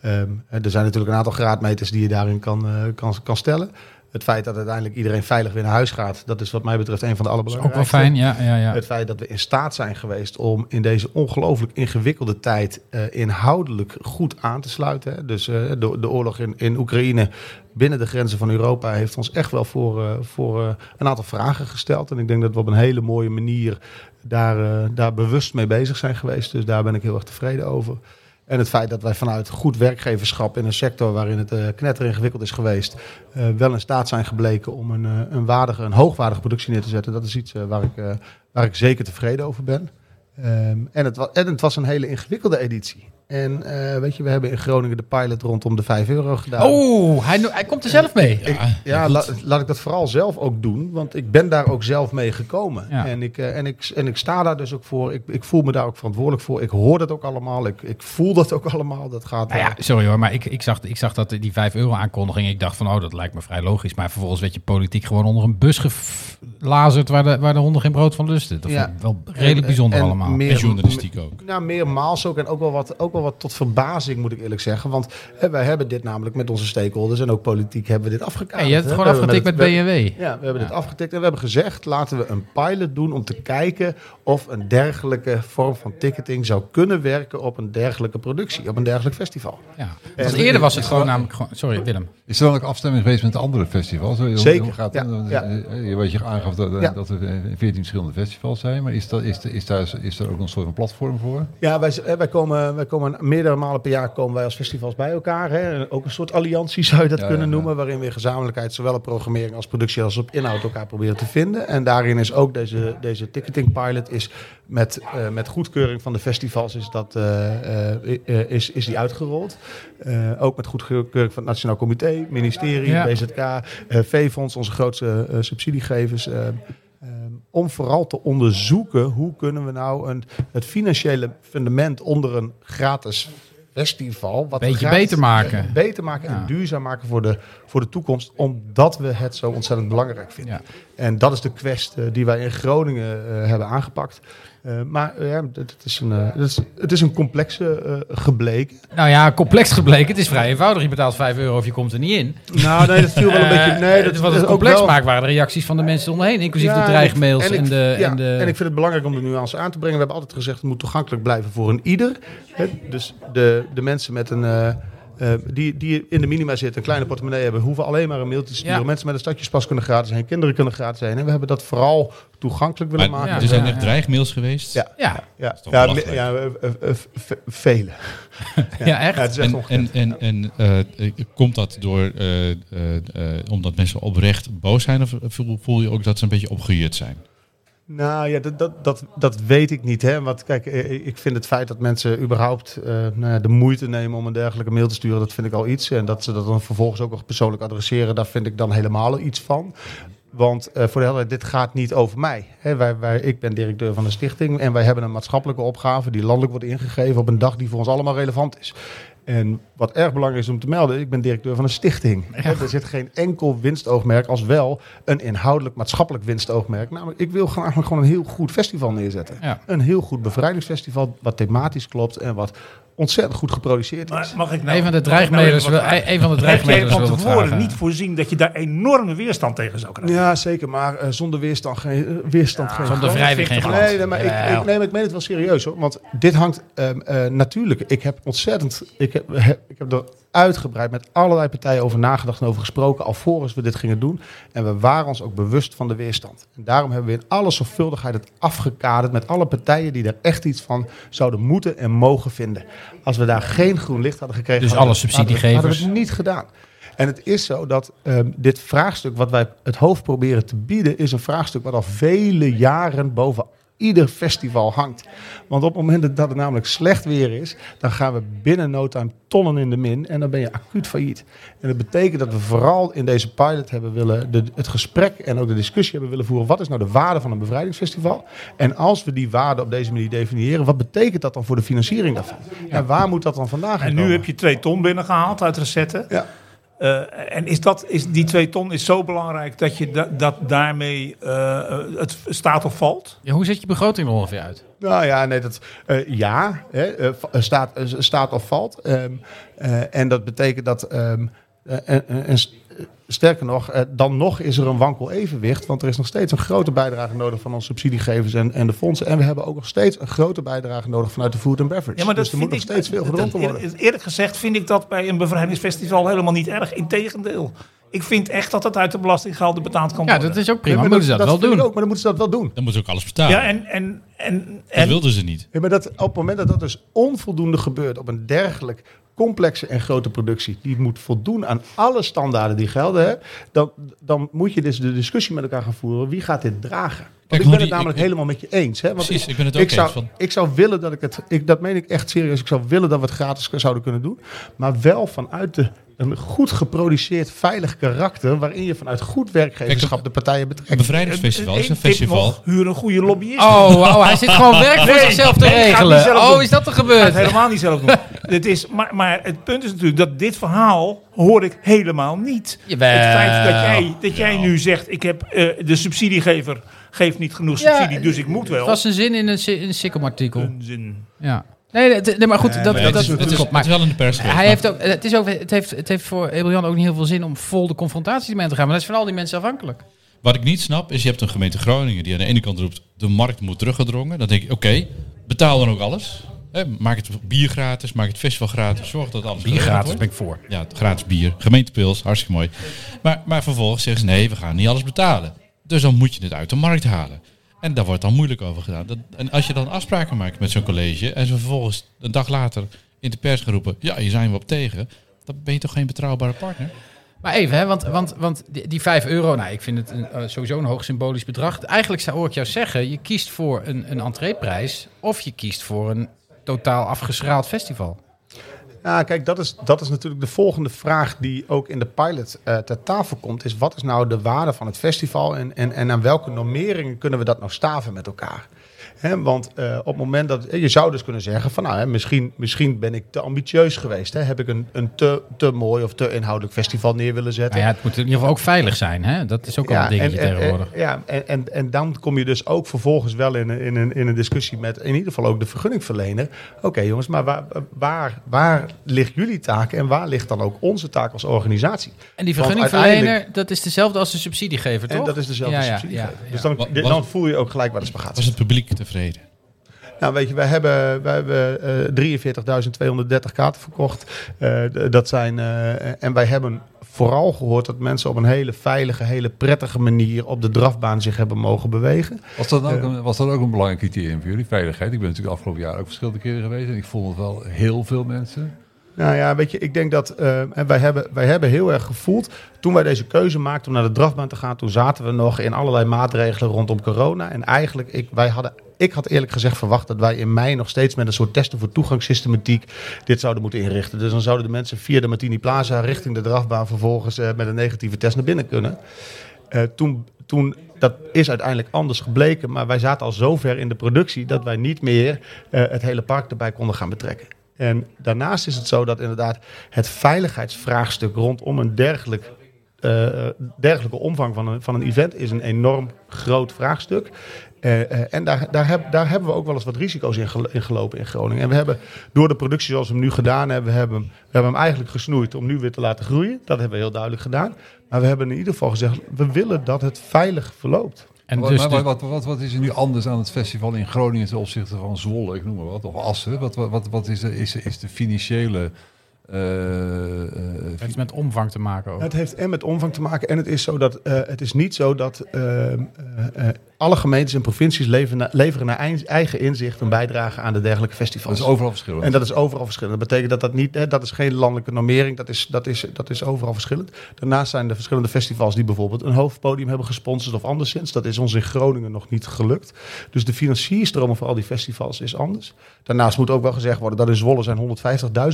ehm, er zijn natuurlijk een aantal graadmeters die je daarin kan, kan, kan stellen. Het feit dat uiteindelijk iedereen veilig weer naar huis gaat, dat is wat mij betreft een van de
is ook
allerbelangrijkste.
wel fijn, ja. ja, ja.
Het feit dat we in staat zijn geweest om in deze ongelooflijk ingewikkelde tijd eh, inhoudelijk goed aan te sluiten. hè. Dus eh, de, de oorlog in, in Oekraïne binnen de grenzen van Europa heeft ons echt wel voor, eh, voor een aantal vragen gesteld. En ik denk dat we op een hele mooie manier daar, daar bewust mee bezig zijn geweest. Dus daar ben ik heel erg tevreden over. En het feit dat wij vanuit goed werkgeverschap in een sector waarin het eh knetter ingewikkeld is geweest, eh, wel in staat zijn gebleken om een, eh, een, waardige, een hoogwaardige productie neer te zetten. Dat is iets waar, ik, waar ik zeker tevreden over ben. Ehm, en, het was, en het was een hele ingewikkelde editie. En eh, weet je, we hebben in Groningen de pilot rondom de 5 euro gedaan.
Oh, hij, hij komt er zelf mee.
Ja,
Ja,
goed.
la- laat ik dat vooral zelf ook doen, want ik ben daar ook zelf mee gekomen.
Ja.
En, ik, eh, en, ik, en ik sta daar dus ook voor. Ik, ik voel me daar ook verantwoordelijk voor. Ik hoor dat ook allemaal. Ik, ik voel dat ook allemaal. Dat gaat.
Nou ja,
eh,
sorry hoor, maar ik, ik, zag, ik zag dat die 5 euro aankondiging. Ik dacht van, oh, dat lijkt me vrij logisch. Maar vervolgens werd je politiek gewoon onder een bus gelazerd waar de, waar de honden geen brood van lusten. Dat
Ja.
wel redelijk
En-
bijzonder
en
allemaal.
Meer-
En journalistiek ook.
Nou, meermaals ook. En ook wel, wat, ook wel wat tot verbazing, moet ik eerlijk zeggen. Want hè, wij hebben dit namelijk met onze stakeholders en ook politiek hebben we dit afgekaderd.
Ja, je hebt het
hè.
gewoon
We hebben
afgetikt met BMW.
Ja, we hebben
Ja.
dit afgetikt en we hebben gezegd, laten we een pilot doen om te kijken of een dergelijke vorm van ticketing zou kunnen werken op een dergelijke productie, op een dergelijk festival.
Ja. Want eerder was het gewoon namelijk gewoon... Sorry, Willem.
Is er dan ook afstemming geweest met andere festivals?
Zeker,
gaat
ja,
Eh,
ja.
eh, Wat je aangaf dat, eh,
Ja.
dat er eh, 14 verschillende festivals zijn. Maar is, dat, is, is, daar, is er ook een soort van platform voor?
Ja, wij, z- wij, komen, wij komen meerdere malen per jaar komen wij als festivals bij elkaar. Hè. Ook een soort alliantie zou je dat
Ja,
kunnen
ja, ja.
noemen. Waarin we gezamenlijkheid zowel op programmering als productie als op inhoud elkaar proberen te vinden. En daarin is ook deze, deze ticketing pilot is met, eh, met goedkeuring van de festivals is, dat, eh, eh, eh, is, is die uitgerold. Eh, ook met goedkeuring van het Nationaal Comité, ministerie. BZK, eh V-fonds, onze grootste eh, subsidiegevers. Om vooral te onderzoeken hoe kunnen we nou een, het financiële fundament onder een gratis festival wat
Beetje
gratis-
beter maken.
beter maken
Ja.
en duurzaam maken voor de, voor de toekomst, omdat we het zo ontzettend belangrijk vinden.
Ja.
En dat is de quest eh, die wij in Groningen eh, hebben aangepakt. Eh, maar eh, ja, het, is een, eh, het, is, het is een complexe gebleken.
Nou ja, complex gebleken. Het is vrij eenvoudig. Je betaalt 5 euro of je komt er niet in.
Nou, nee, dat viel wel een beetje. Nee, dat
wat het complex
wel-
maakt waren de reacties van de mensen omheen. Inclusief
Ja,
de
en ik-
dreigmails en,
ik-
de...
ja,
en de
en ik vind het belangrijk om de nuance aan te brengen. We hebben altijd gezegd het moet toegankelijk blijven voor een ieder. Hè, dus de, de mensen met een, eh, die, die in de minima zitten, een kleine portemonnee hebben, hoeven alleen maar een mailtje te sturen.
Ja.
Mensen met een stadjespas kunnen gratis heen, kinderen kunnen gratis heen. En we hebben dat vooral toegankelijk willen
Maar
maken.
Ja,
er zijn
ja,
echt dreigmails geweest.
Ja.
ja,
Ja,
toch
ja, ja, eh, eh, vele.
ja, echt.
Ja, het is echt
En, en, en, en eh, komt dat door, eh, eh, eh, omdat mensen oprecht boos zijn? Of voel, voel je ook dat ze een beetje opgejut zijn?
Nou ja, dat, dat, dat, dat weet ik niet. Hè? Want kijk, eh, ik vind het feit dat mensen überhaupt eh, nou de moeite nemen om een dergelijke mail te sturen, dat vind ik al iets. En dat ze dat dan vervolgens ook nog persoonlijk adresseren, daar vind ik dan helemaal iets van. Want eh, voor de helderheid, dit gaat niet over mij. Wij, wij, ik ben directeur van de stichting en wij hebben een maatschappelijke opgave die landelijk wordt ingegeven op een dag die voor ons allemaal relevant is. En wat erg belangrijk is om te melden, ik ben directeur van een stichting. Er zit geen enkel winstoogmerk als wel een inhoudelijk maatschappelijk winstoogmerk. Namelijk, ik wil gewoon eigenlijk gewoon een heel goed festival neerzetten.
Ja.
Een heel goed bevrijdingsfestival, wat thematisch klopt en wat ontzettend goed geproduceerd is.
Maar mag ik nou,
Een van de
mag ik nou
wil, een van de
Heb jij
dreigmailers
van
wil wat
tevoren
vragen.
niet voorzien dat je daar enorme weerstand tegen zou krijgen?
Ja, zeker, maar eh, zonder weerstand geen, eh, weerstand geen
Zonder wrijving geen glans.
Nee, nee, maar ik, ik, nee, maar ik meen het wel serieus hoor. Want dit hangt ehm, eh, natuurlijk. Ik heb ontzettend. Ik heb, ik heb er uitgebreid met allerlei partijen over nagedacht en over gesproken. alvorens we dit gingen doen. En we waren ons ook bewust van de weerstand. En daarom hebben we in alle zorgvuldigheid het afgekaderd. met alle partijen die er echt iets van zouden moeten en mogen vinden. Als we daar geen groen licht hadden gekregen.
Dus
hadden
alle
we- hadden we-
subsidiegevers.
Hadden we het niet gedaan. En het is zo dat ehm, dit vraagstuk wat wij het hoofd proberen te bieden, is een vraagstuk wat al vele jaren boven ieder festival hangt. Want op het moment dat het namelijk slecht weer is, dan gaan we binnen no time tonnen in de min en dan ben je acuut failliet. En dat betekent dat we vooral in deze pilot hebben willen de, het gesprek en ook de discussie hebben willen voeren. Wat is nou de waarde van een bevrijdingsfestival? En als we die waarde op deze manier definiëren, wat betekent dat dan voor de financiering daarvan? En waar moet dat dan vandaan gaan
En nu
komen?
heb je twee ton binnengehaald uit recetten.
Ja.
Eh, en is, dat, is die twee ton is zo belangrijk dat, je da- dat daarmee eh, het staat of valt?
Ja, hoe ziet je begroting er ongeveer uit?
Nou ja, nee, dat, eh, ja, hè, staat, staat of valt. Ehm, eh, en dat betekent dat, ehm, eh, en, en- en st- eh, sterker nog, eh, dan nog is er een wankel evenwicht. Want er is nog steeds een grote bijdrage nodig van onze subsidiegevers en, en de fondsen. En we hebben ook nog steeds een grote bijdrage nodig vanuit de food and beverage.
Ja, maar dat
dus er moet nog
vind ik-
steeds veel
dat-
gedronken
dat-
worden.
Eerlijk gezegd vind ik dat bij een bevrijdingsfestival helemaal niet erg. Integendeel. Ik vind echt dat dat uit de belastinggelden betaald kan
Ja,
worden.
dat is ook prima.
Ja, maar
moeten ze dat, wel doen.
Ook, maar dan moeten ze dat wel doen.
Dan moeten ze ook alles betalen.
Ja, en, en, en,
dat
en
wilden ze niet.
Ja, maar dat, op het moment dat dat dus onvoldoende gebeurt op een dergelijk complexe en grote productie, die moet voldoen aan alle standaarden die gelden, hè, dan, dan moet je dus de discussie met elkaar gaan voeren. Wie gaat dit dragen?
Kijk,
ik ben het namelijk
ik-
helemaal met je eens. Hè? Want
Precies, ik ben het ook
ik zou,
eens van-
Ik zou willen dat ik het, ik, dat meen ik echt serieus, ik zou willen dat we het gratis zouden kunnen doen. Maar wel vanuit de, een goed geproduceerd, veilig karakter, waarin je vanuit goed werkgeverschap de partijen
Een
betrekt.
bevrijdingsfestival is een festival.
nog, huur een goede lobbyist.
Oh, oh, hij zit gewoon werk voor
Nee,
zichzelf te
nee,
regelen. Oh,
doen.
is dat er gebeurd?
helemaal niet zelf doen. het is, maar, maar het punt is natuurlijk dat dit verhaal hoor ik helemaal niet.
Jawel.
Het feit dat jij, dat jij nu zegt, ik heb eh, de subsidiegever geeft niet genoeg
Ja,
subsidie, dus ik moet wel.
Het was een zin in een, si- in een.
Onzin.
Ja. Nee, nee, nee, maar goed, dat,
Maar
dat,
het,
dat,
is, het,
dat
is,
klopt.
het is
Maar
wel in de pers
hij
maar-
heeft ook, het, is ook, het, heeft, het heeft voor Ebeljan ook niet heel veel zin om vol de confrontatie mee te gaan. Maar dat is van al die mensen afhankelijk.
Wat ik niet snap is, je hebt een gemeente Groningen die aan de ene kant roept, de markt moet teruggedrongen. Dan denk ik, oké, betaal dan ook alles. Maak het bier gratis, maak het festival gratis, zorg dat alles
Bier gratis
wordt.
ben ik voor.
Ja, gratis bier, gemeentepils, hartstikke mooi. Maar, maar vervolgens zeggen ze, nee, we gaan niet alles betalen. Dus dan moet je het uit de markt halen. En daar wordt dan moeilijk over gedaan. Dat, en als je dan afspraken maakt met zo'n college en ze vervolgens een dag later in de pers gaan roepen, ja, hier zijn we op tegen. Dan ben je toch geen betrouwbare partner?
Maar even, hè, want, want, want die, die 5 euro, nou, ik vind het eh, sowieso een hoog symbolisch bedrag. Eigenlijk zou ik jou zeggen, je kiest voor een, een entreeprijs of je kiest voor een totaal afgeschraald festival.
Ja, kijk, dat is, dat is natuurlijk de volgende vraag die ook in de pilot eh, ter tafel komt. Is wat is nou de waarde van het festival en, en, en aan welke normeringen kunnen we dat nou staven met elkaar? Hè, want eh, op het moment dat je zou dus kunnen zeggen van nou, hè, misschien, misschien ben ik te ambitieus geweest. Hè? Heb ik een, een te, te mooi of te inhoudelijk festival neer willen zetten.
Nou ja, het moet in ieder geval ook veilig zijn, hè? Dat is ook al een dingetje
en, en,
tegenwoordig.
en- ja, en, en, en dan kom je dus ook vervolgens wel in, een- in, een, in een discussie met in ieder geval ook de vergunningverlener. Oké jongens, maar waar, waar, waar ligt jullie taak en waar ligt dan ook onze taak als organisatie?
En die vergunningverlener, dat is dezelfde als de subsidiegever, toch?
En dat is dezelfde
Ja, ja,
subsidiegever.
ja, ja.
Dus dan, voel je ook gelijk waar de spagaat
Was
zit.
het publiek tevreden?
Nou weet je, wij hebben, wij hebben eh 43.230 kaarten verkocht. Eh, dat zijn, eh, en wij hebben vooral gehoord dat mensen op een hele veilige, hele prettige manier op de drafbaan zich hebben mogen bewegen.
Was dat, ook een, was dat ook een belangrijk criterium voor jullie? Veiligheid. Ik ben natuurlijk afgelopen jaar ook verschillende keren geweest. En ik vond het wel heel veel mensen.
Nou ja, weet je, ik denk dat en wij, hebben, wij hebben heel erg gevoeld. Toen wij deze keuze maakten om naar de drafbaan te gaan, toen zaten we nog in allerlei maatregelen rondom corona. En eigenlijk, ik, wij hadden, ik had eerlijk gezegd verwacht dat wij in mei nog steeds met een soort testen voor toegangssystematiek dit zouden moeten inrichten. Dus dan zouden de mensen via de Martini Plaza richting de drafbaan vervolgens eh, met een negatieve test naar binnen kunnen. Eh, toen, toen, dat is uiteindelijk anders gebleken, maar wij zaten al zo ver in de productie dat wij niet meer het hele park erbij konden gaan betrekken. En daarnaast is het zo dat inderdaad het veiligheidsvraagstuk rondom een dergelijk, eh, dergelijke omvang van een, van een event is een enorm groot vraagstuk. Eh, en daar, daar, heb, daar hebben we ook wel eens wat risico's in, gel- in gelopen in Groningen. En we hebben door de productie zoals we hem nu gedaan hebben, we hebben, we hebben hem eigenlijk gesnoeid om nu weer te laten groeien. Dat hebben we heel duidelijk gedaan. Maar we hebben in ieder geval gezegd, we willen dat het veilig verloopt.
En
wat,
dus,
maar
dus-
wat, wat, wat, wat is er nu anders aan het festival in Groningen ten opzichte van Zwolle, ik noem maar wat, of Assen? Wat, wat, wat, wat is, de, is, is de financiële... eh, eh,
het heeft met omvang te maken ook.
Het heeft en met omvang te maken. En het is, zo dat, eh, het is niet zo dat eh, eh, eh, alle gemeentes en provincies leveren, na- leveren naar eigen- inzicht een bijdrage aan de dergelijke
dat
festivals.
is overal verschillend.
En dat is overal verschillend. Dat betekent dat dat niet, hè, dat is geen landelijke normering, dat is, dat, is, dat is overal verschillend. Daarnaast zijn er verschillende festivals die bijvoorbeeld een hoofdpodium hebben gesponsord of anderszins. Dat is ons in Groningen nog niet gelukt. Dus de financierstromen voor al die festivals is anders. Daarnaast moet ook wel gezegd worden dat in Zwolle zijn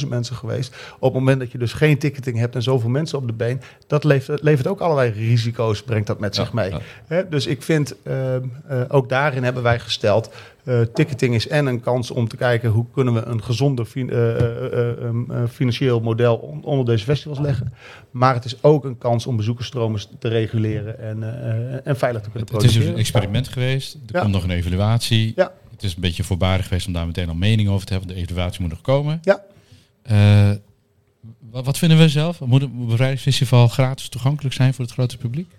150.000 mensen geweest. Op het moment dat je dus geen ticketing hebt en zoveel mensen op de been, dat levert, levert ook allerlei risico's, brengt dat met zich mee.
ja.
Hè, dus ik vind, eh, ook daarin hebben wij gesteld, eh, ticketing is en een kans om te kijken hoe kunnen we een gezonder fin- eh, eh, eh, um, eh, financieel model on- onder deze festivals leggen. Maar het is ook een kans om bezoekersstromen te reguleren en, eh, eh, en veilig te kunnen
Het, het is
produceren.
een experiment geweest. Er
Ja.
komt nog een evaluatie.
Ja.
Het is een beetje voorbarig geweest om daar meteen al mening over te hebben. De evaluatie moet nog komen.
Ja.
Eh, wat, wat vinden we zelf? Moet een bevrijdingsfestival gratis toegankelijk zijn voor het grote publiek?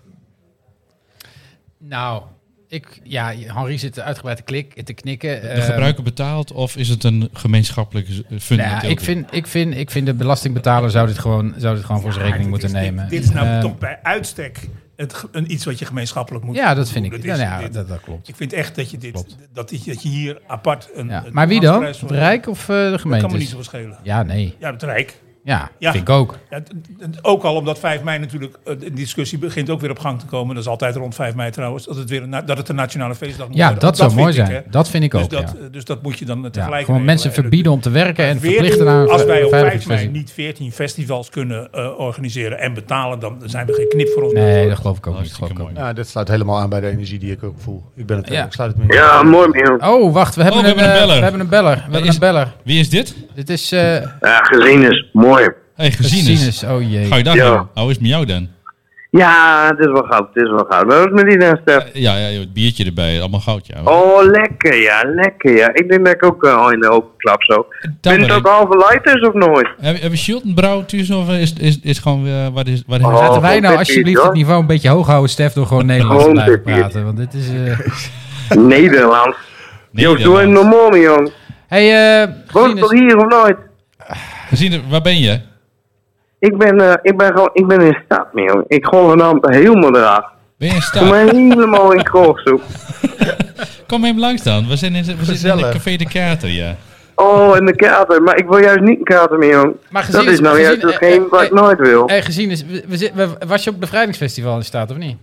Nou, Ik, ja, Henri zit uitgebreid te, klik, te knikken.
De
Ehm,
gebruiker betaalt of is het een gemeenschappelijk
nou ja,
fundamenteel
ik, vind, ik, vind, ik vind de belastingbetaler zou dit gewoon, zou dit gewoon voor zijn rekening moeten
is-
nemen.
Dit is nou
Ehm,
toch bij uitstek het, een, iets wat je gemeenschappelijk moet
Ja, dat vind ik.
doen.
Ja,
is-
nou ja,
dit-
dat, dat klopt.
Ik vind echt dat je, dit,
Klopt.
dat, je- dat je hier apart een...
Ja.
een
Maar wie dan? Het Rijk of eh, de
Dat kan me niet
gemeente?
zoveel schelen.
Ja, nee.
Ja, het Rijk.
Ja,
Ja.
vind ik ook.
Ja, ook al omdat 5 mei natuurlijk, eh, de discussie begint ook weer op gang te komen. Dat is altijd rond 5 mei trouwens, dat het weer dat het een nationale feestdag moet
Ja,
worden.
dat zou
vind
mooi zijn. Dat vind ik
Dus
ook,
dat,
ja.
eh, dus dat moet je dan
Ja,
tegelijk
gewoon mensen verbieden om te werken en
Weer
verplichten aan
Als wij op 5 mei niet 14 festivals kunnen eh, organiseren en betalen, dan zijn we geen knip voor ons.
Nee, dat geloof ik ook niet.
Hartstikke
Geloof ik ook
mooi.
Ja, dit sluit helemaal aan bij de energie die ik ook voel. Ik ben het
Ja.
ik sluit het mee.
Ja, mooi
niet. Oh, wacht. We hebben,
we hebben een beller.
We hebben een beller. We hebben
is-
een beller.
Wie is dit?
Dit is eh
Ja, gezien is mooi.
Hey, gezien is.
Oh jee.
Ga je daar
Ja.
Hoe is het met jou dan?
Ja, het is wel goud, het is wel goud. Wat is het met die dan, Stef?
Eh, Ja, ja, het biertje erbij, allemaal goud, ja.
Oh, lekker ja, lekker ja. Ik denk dat ik ook eh, al in de open klap zo. Ben het ook halve lighters of nooit?
Hebben heb we tussen of is, is, is gewoon eh, waar is
Oh.
Laten wij nou alsjeblieft het niveau een beetje hoog houden, Stef, door gewoon Nederlands te blijven praten. Want dit is... eh
Nederlands. Joost, doe even
Nederlands.
normaal, jong.
Hey, eh
Woon toch hier of nooit?
Gezien, waar ben je?
Ik ben, eh, ik ben gewoon, ik ben in stad, jong. Ik gooi vanavond helemaal eraf.
Ben je in
Kom
staat?
maar helemaal in kroogzoek.
Kom even langs dan. We, zijn in, we zitten in het
Gezellig.
Café de Kater, ja.
Oh, in de kater. Maar ik wil juist niet een kater meer, jong.
Maar gezien
Dat is nou
gezien-
juist
eh,
hetgeen
eh,
wat ik
eh,
nooit wil.
hey, gezien is, we, we, was je op het bevrijdingsfestival in de staat of niet?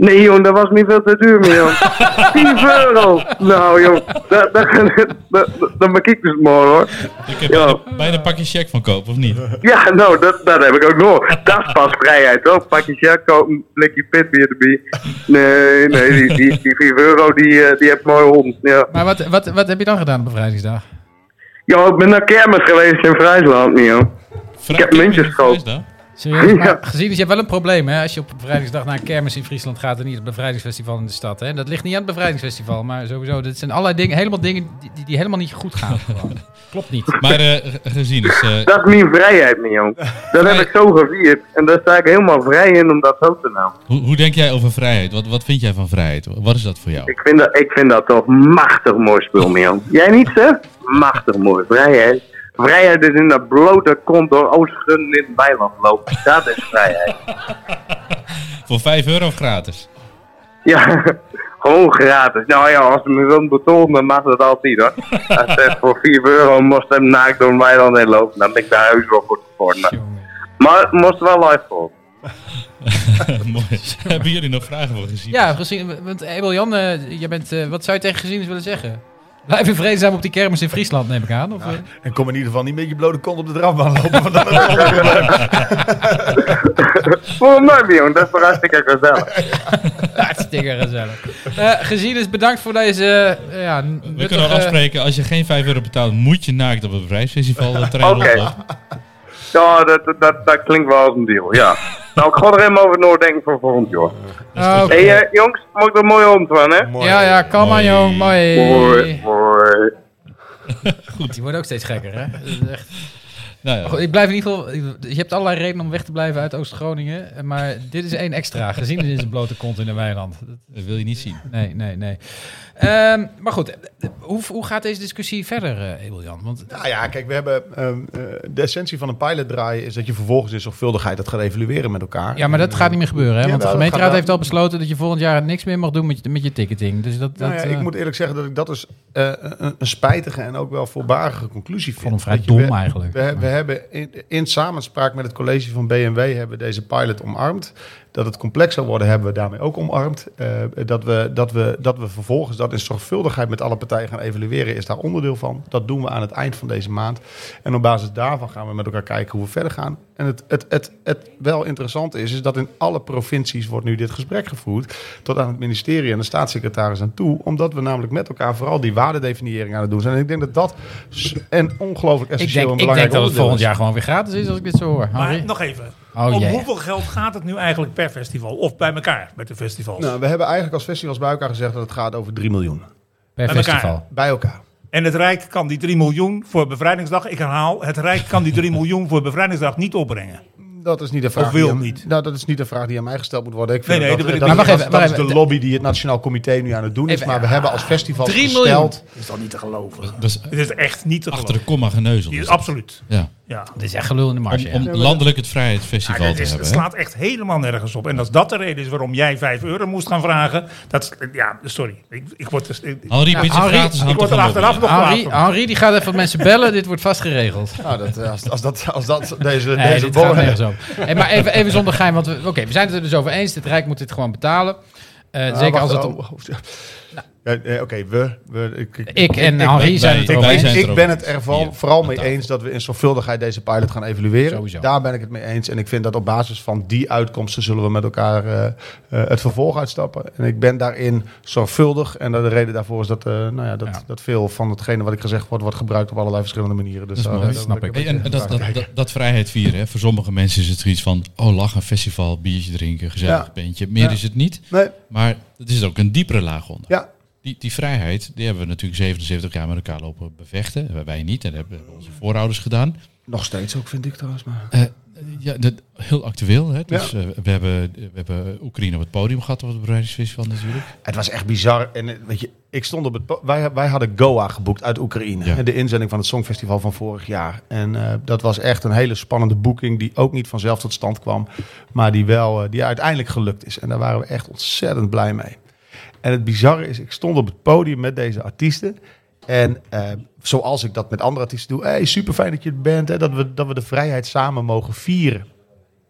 Nee, jong, dat was niet veel te duur meer, jong. 10 euro. Nou, jong, dat, dat, dat, dat, dat maak ik dus mooi, hoor.
Ik heb
Ja.
bijna, bijna een pakje check van kopen, of niet?
Ja, nou, dat, dat heb ik ook nog. Dat is pas vrijheid, hoor. Pak je check, koop een blikje pitbier erbij. Nee, nee, die, die, die 4 euro, die, eh, die heb mooi hond. Ja.
Maar wat, wat, wat heb je dan gedaan op bevrijdingsdag?
ja, ik ben naar kermis geweest in Friesland, niet, joh.
Vrij-
heb muntjes gekoopt.
Serieus? Maar gezien is je hebt wel een probleem hè, als je op bevrijdingsdag naar een kermis in Friesland gaat en niet op het bevrijdingsfestival in de stad. Hè? Dat ligt niet aan het bevrijdingsfestival, maar sowieso. Dit zijn allerlei dingen, helemaal dingen die, die, die helemaal niet goed gaan. Klopt niet.
Maar eh, ge- gezien is... eh,
Dat is mijn vrijheid, niet, jong. Dat heb ik zo gevierd. En daar sta ik helemaal vrij in om dat zo te nemen.
hoe, hoe denk jij over vrijheid? Wat, wat vind jij van vrijheid? Wat is dat voor jou?
Ik vind dat, ik vind dat toch machtig mooi spul, man. Jij niet, hè? Machtig mooi. Vrijheid. Vrijheid is in dat blote kont door Oostgun in het weiland lopen. Dat is vrijheid.
Voor 5 euro of gratis?
Ja, gewoon gratis. Nou ja, als je me wilt betonen, dan mag dat altijd, hoor. Als het voor 4 euro moest hem naakt door een weiland heen lopen, dan ben ik daar heus wel goed voor. Maar het moest wel live voor.
Mooi. Hebben jullie nog vragen voor gezien?
Ja, gezien, want Abel Jan, eh, jij bent, eh, wat zou je tegen gezien willen zeggen? Blijf in vreedzaam op die kermis in Friesland, neem ik aan. Of, eh?
En kom in ieder geval niet met je blote kont op de drafbaan lopen. Want dat is wel een probleem.
Voor mij, jong, dat is hartstikke gezellig.
Hartstikke gezellig. Eh gezien is bedankt voor deze eh, ja,
We kunnen afspreken, als je geen 5 euro betaalt, moet je naakt op de trein
Oké.
rondlopen.
Ja, dat, dat, dat, dat klinkt wel als een deal, ja. Nou, ik ga er even over nadenken voor volgend jaar.
Oh, oké.
Hé, hey, eh, jongens, maak er een mooie hond van, hè?
Ja, ja, kalm aan
Mooi.
jong. Mooi.
Mooi, mooi.
Die wordt ook steeds gekker, hè? Dat is echt...
Nou ja,
Goed, ik blijf in ieder geval... Je hebt allerlei redenen om weg te blijven uit Oost-Groningen. Maar dit is één extra. Gezien is in zijn blote kont in de weiland. Dat-
wil je niet zien.
Nee, nee, nee. Ehm, maar goed, eh, hoe, hoe gaat deze discussie verder, eh Ebel-Jan? Want
Nou ja, kijk, we hebben ehm, eh, de essentie van een pilot draaien is dat je vervolgens in zorgvuldigheid dat gaat evalueren met elkaar.
Ja, maar dat
En,
gaat niet meer gebeuren, hè?
Ja,
Want de
nou,
gemeenteraad
gaat
heeft al besloten dat je volgend jaar niks meer mag doen met je, met je ticketing. Dus dat, dat
Nou ja,
eh,
ik moet eerlijk zeggen dat ik dat dus eh, een, een spijtige en ook wel voorbarige conclusie vind.
vond hem vrij dom
we-
eigenlijk.
We, we hebben in, in samenspraak met het college van BMW hebben we deze pilot omarmd. Dat het complex zou worden, hebben we daarmee ook omarmd. Eh, dat, we, dat, we, dat we vervolgens dat in zorgvuldigheid met alle partijen gaan evalueren, is daar onderdeel van. Dat doen we aan het eind van deze maand. En op basis daarvan gaan we met elkaar kijken hoe we verder gaan. En het, het, het, het wel interessante is, is dat in alle provincies wordt nu dit gesprek gevoerd. Tot aan het ministerie en de staatssecretaris aan toe. Omdat we namelijk met elkaar vooral die waardedefiniëring aan het doen zijn. En ik denk dat dat een ongelooflijk
ik
essentieel
denk,
en
ik denk
belangrijk
dat het volgend
is.
jaar gewoon weer gratis is als ik dit zo hoor.
Maar nog even.
Oh,
Om hoeveel geld gaat het nu eigenlijk per festival? Of bij elkaar met de festivals?
Nou, we hebben eigenlijk als festivals bij elkaar gezegd dat het gaat over 3 miljoen.
per
bij elkaar.
festival.
Bij elkaar.
En het Rijk kan die 3 miljoen voor bevrijdingsdag, ik herhaal, het Rijk kan die 3 miljoen voor bevrijdingsdag niet opbrengen.
Dat is niet de vraag.
Of wil
die aan-
niet?
Nou, dat is niet de vraag die aan mij gesteld moet worden. Ik vind
Nee, nee,
dat,
dat ik
dat, dat, dat
even,
is
maar
de lobby die het Nationaal Comité nu aan het doen is.
Even-
Maar we hebben als festival
3
gesteld...
Dat is toch niet te geloven?
Dat is
Het is echt niet te
achter
geloven.
de komma geneuzel. Is dat.
absoluut.
Ja.
Ja.
Dit is echt gelul in de
Om,
marge.
om landelijk het Vrijheidsfestival
Ja, dat
te
is,
hebben.
het slaat echt helemaal nergens op. En als dat de reden is waarom jij 5 euro moest gaan vragen. Dat, is- ja, sorry. Ik, ik word dus, ik,
Henri biedt zijn
Henri,
gratis
ik word er achteraf nog
Henri. Henri die gaat even mensen bellen. Dit wordt vast geregeld.
Nou, dat, eh, als, als, dat, als dat deze,
Nee,
deze
dit gaat
borrel-
nergens over. Hey, maar even, even zonder geheim, want we, oké, we zijn het er dus over eens. Het Rijk moet dit gewoon betalen. Eh,
Ah,
zeker
wacht,
als het
oh,
om...
oh, Ja, nee, Oké, we. we ik, ik,
Ik en
ik-
Henri zijn het erover eens.
ik ben het er vooral,
Hier,
vooral
aan
mee eens dat we in zorgvuldigheid deze pilot gaan evalueren.
Sowieso.
Daar ben ik het mee eens. En ik vind dat op basis van die uitkomsten zullen we met elkaar eh, eh, het vervolg uitstappen. En ik ben daarin zorgvuldig. En de reden daarvoor is dat, eh, nou ja, dat,
Ja.
dat veel van hetgene wat ik gezegd wordt, wordt gebruikt op allerlei verschillende manieren. Dus
Dat
daar-
snap ik.
en dat, dat, dat, dat vrijheid vieren, hè, voor sommige mensen is het zoiets van... oh, lachen, festival, biertje drinken, gezellig
Ja.
beentje. Meer
Ja.
is het niet.
Nee,
Maar er is ook een diepere laag onder.
ja.
Die, die vrijheid, die hebben we natuurlijk 77 jaar met elkaar lopen bevechten. Wij niet, dat hebben onze voorouders gedaan.
Nog steeds ook, vind ik trouwens. Maar...
Eh, ja, dat, heel actueel. Hè? Dus,
Ja.
eh, we, hebben, we hebben Oekraïne op het podium gehad op het bevrijdingsfestival natuurlijk.
Het was echt bizar. En eh, weet je, ik stond op het. Wij, wij hadden Goa geboekt uit Oekraïne.
Ja.
De inzending van het Songfestival van vorig jaar. En eh, dat was echt een hele spannende boeking. Die ook niet vanzelf tot stand kwam. Maar die wel, eh, die uiteindelijk gelukt is. En daar waren we echt ontzettend blij mee. En het bizarre is, ik stond op het podium met deze artiesten. En eh, zoals ik dat met andere artiesten doe. Hey, super fijn dat je er bent. Hè, dat, we, dat we de vrijheid samen mogen vieren.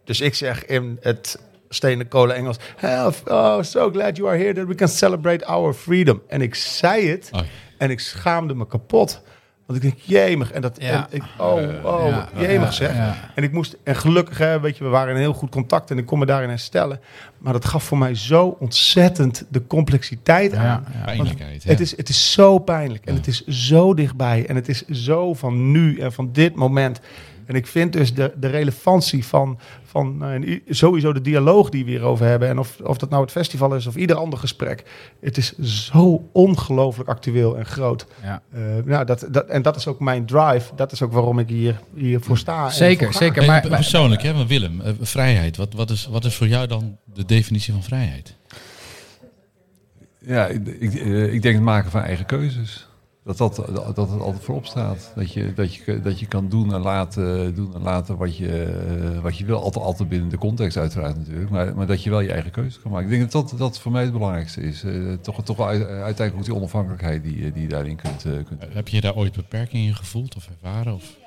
Dus ik zeg in het stenen kolen Engels. "Oh, Oh, so glad you are here that we can celebrate our freedom. En ik zei het
Oh.
en ik schaamde me kapot. Want ik denk, jemig. En dat,
Ja.
en ik, oh, oh,
Ja,
jemig zeg.
ja.
En ik moest, en gelukkig, hè, weet je, we waren in heel goed contact en ik kon me daarin herstellen. Maar dat gaf voor mij zo ontzettend de complexiteit aan.
Pijnlijkheid.
Het is, het is zo pijnlijk en het is zo dichtbij en het is zo van nu en van dit moment. En ik vind dus de, de relevantie van, van nou, i- sowieso de dialoog die we hierover hebben. En of, of dat nou het festival is of ieder ander gesprek. Het is zo ongelooflijk actueel en groot.
Ja.
Eh, nou, dat, dat, en dat is ook mijn drive. Dat is ook waarom ik hier, hier voor sta.
Zeker,
voor
zeker. Maar,
per-
maar-
persoonlijk, hè, maar Willem, eh, vrijheid. Wat, wat, is, wat is voor jou dan de definitie van vrijheid?
Ja, ik, ik, eh, ik denk het maken van eigen keuzes. Dat dat, dat, het altijd voorop staat. Dat je, dat je, dat je kan doen en laten, doen en laten wat, je, eh, wat je wil. Altijd, altijd binnen de context uiteraard natuurlijk. Maar, maar dat je wel je eigen keuze kan maken. Ik denk dat dat, dat voor mij het belangrijkste is. Eh, toch, toch wel uit- uiteindelijk ook die onafhankelijkheid die, je- die je daarin kunt, eh, kunt
Heb je daar ooit beperkingen in gevoeld of ervaren? Of?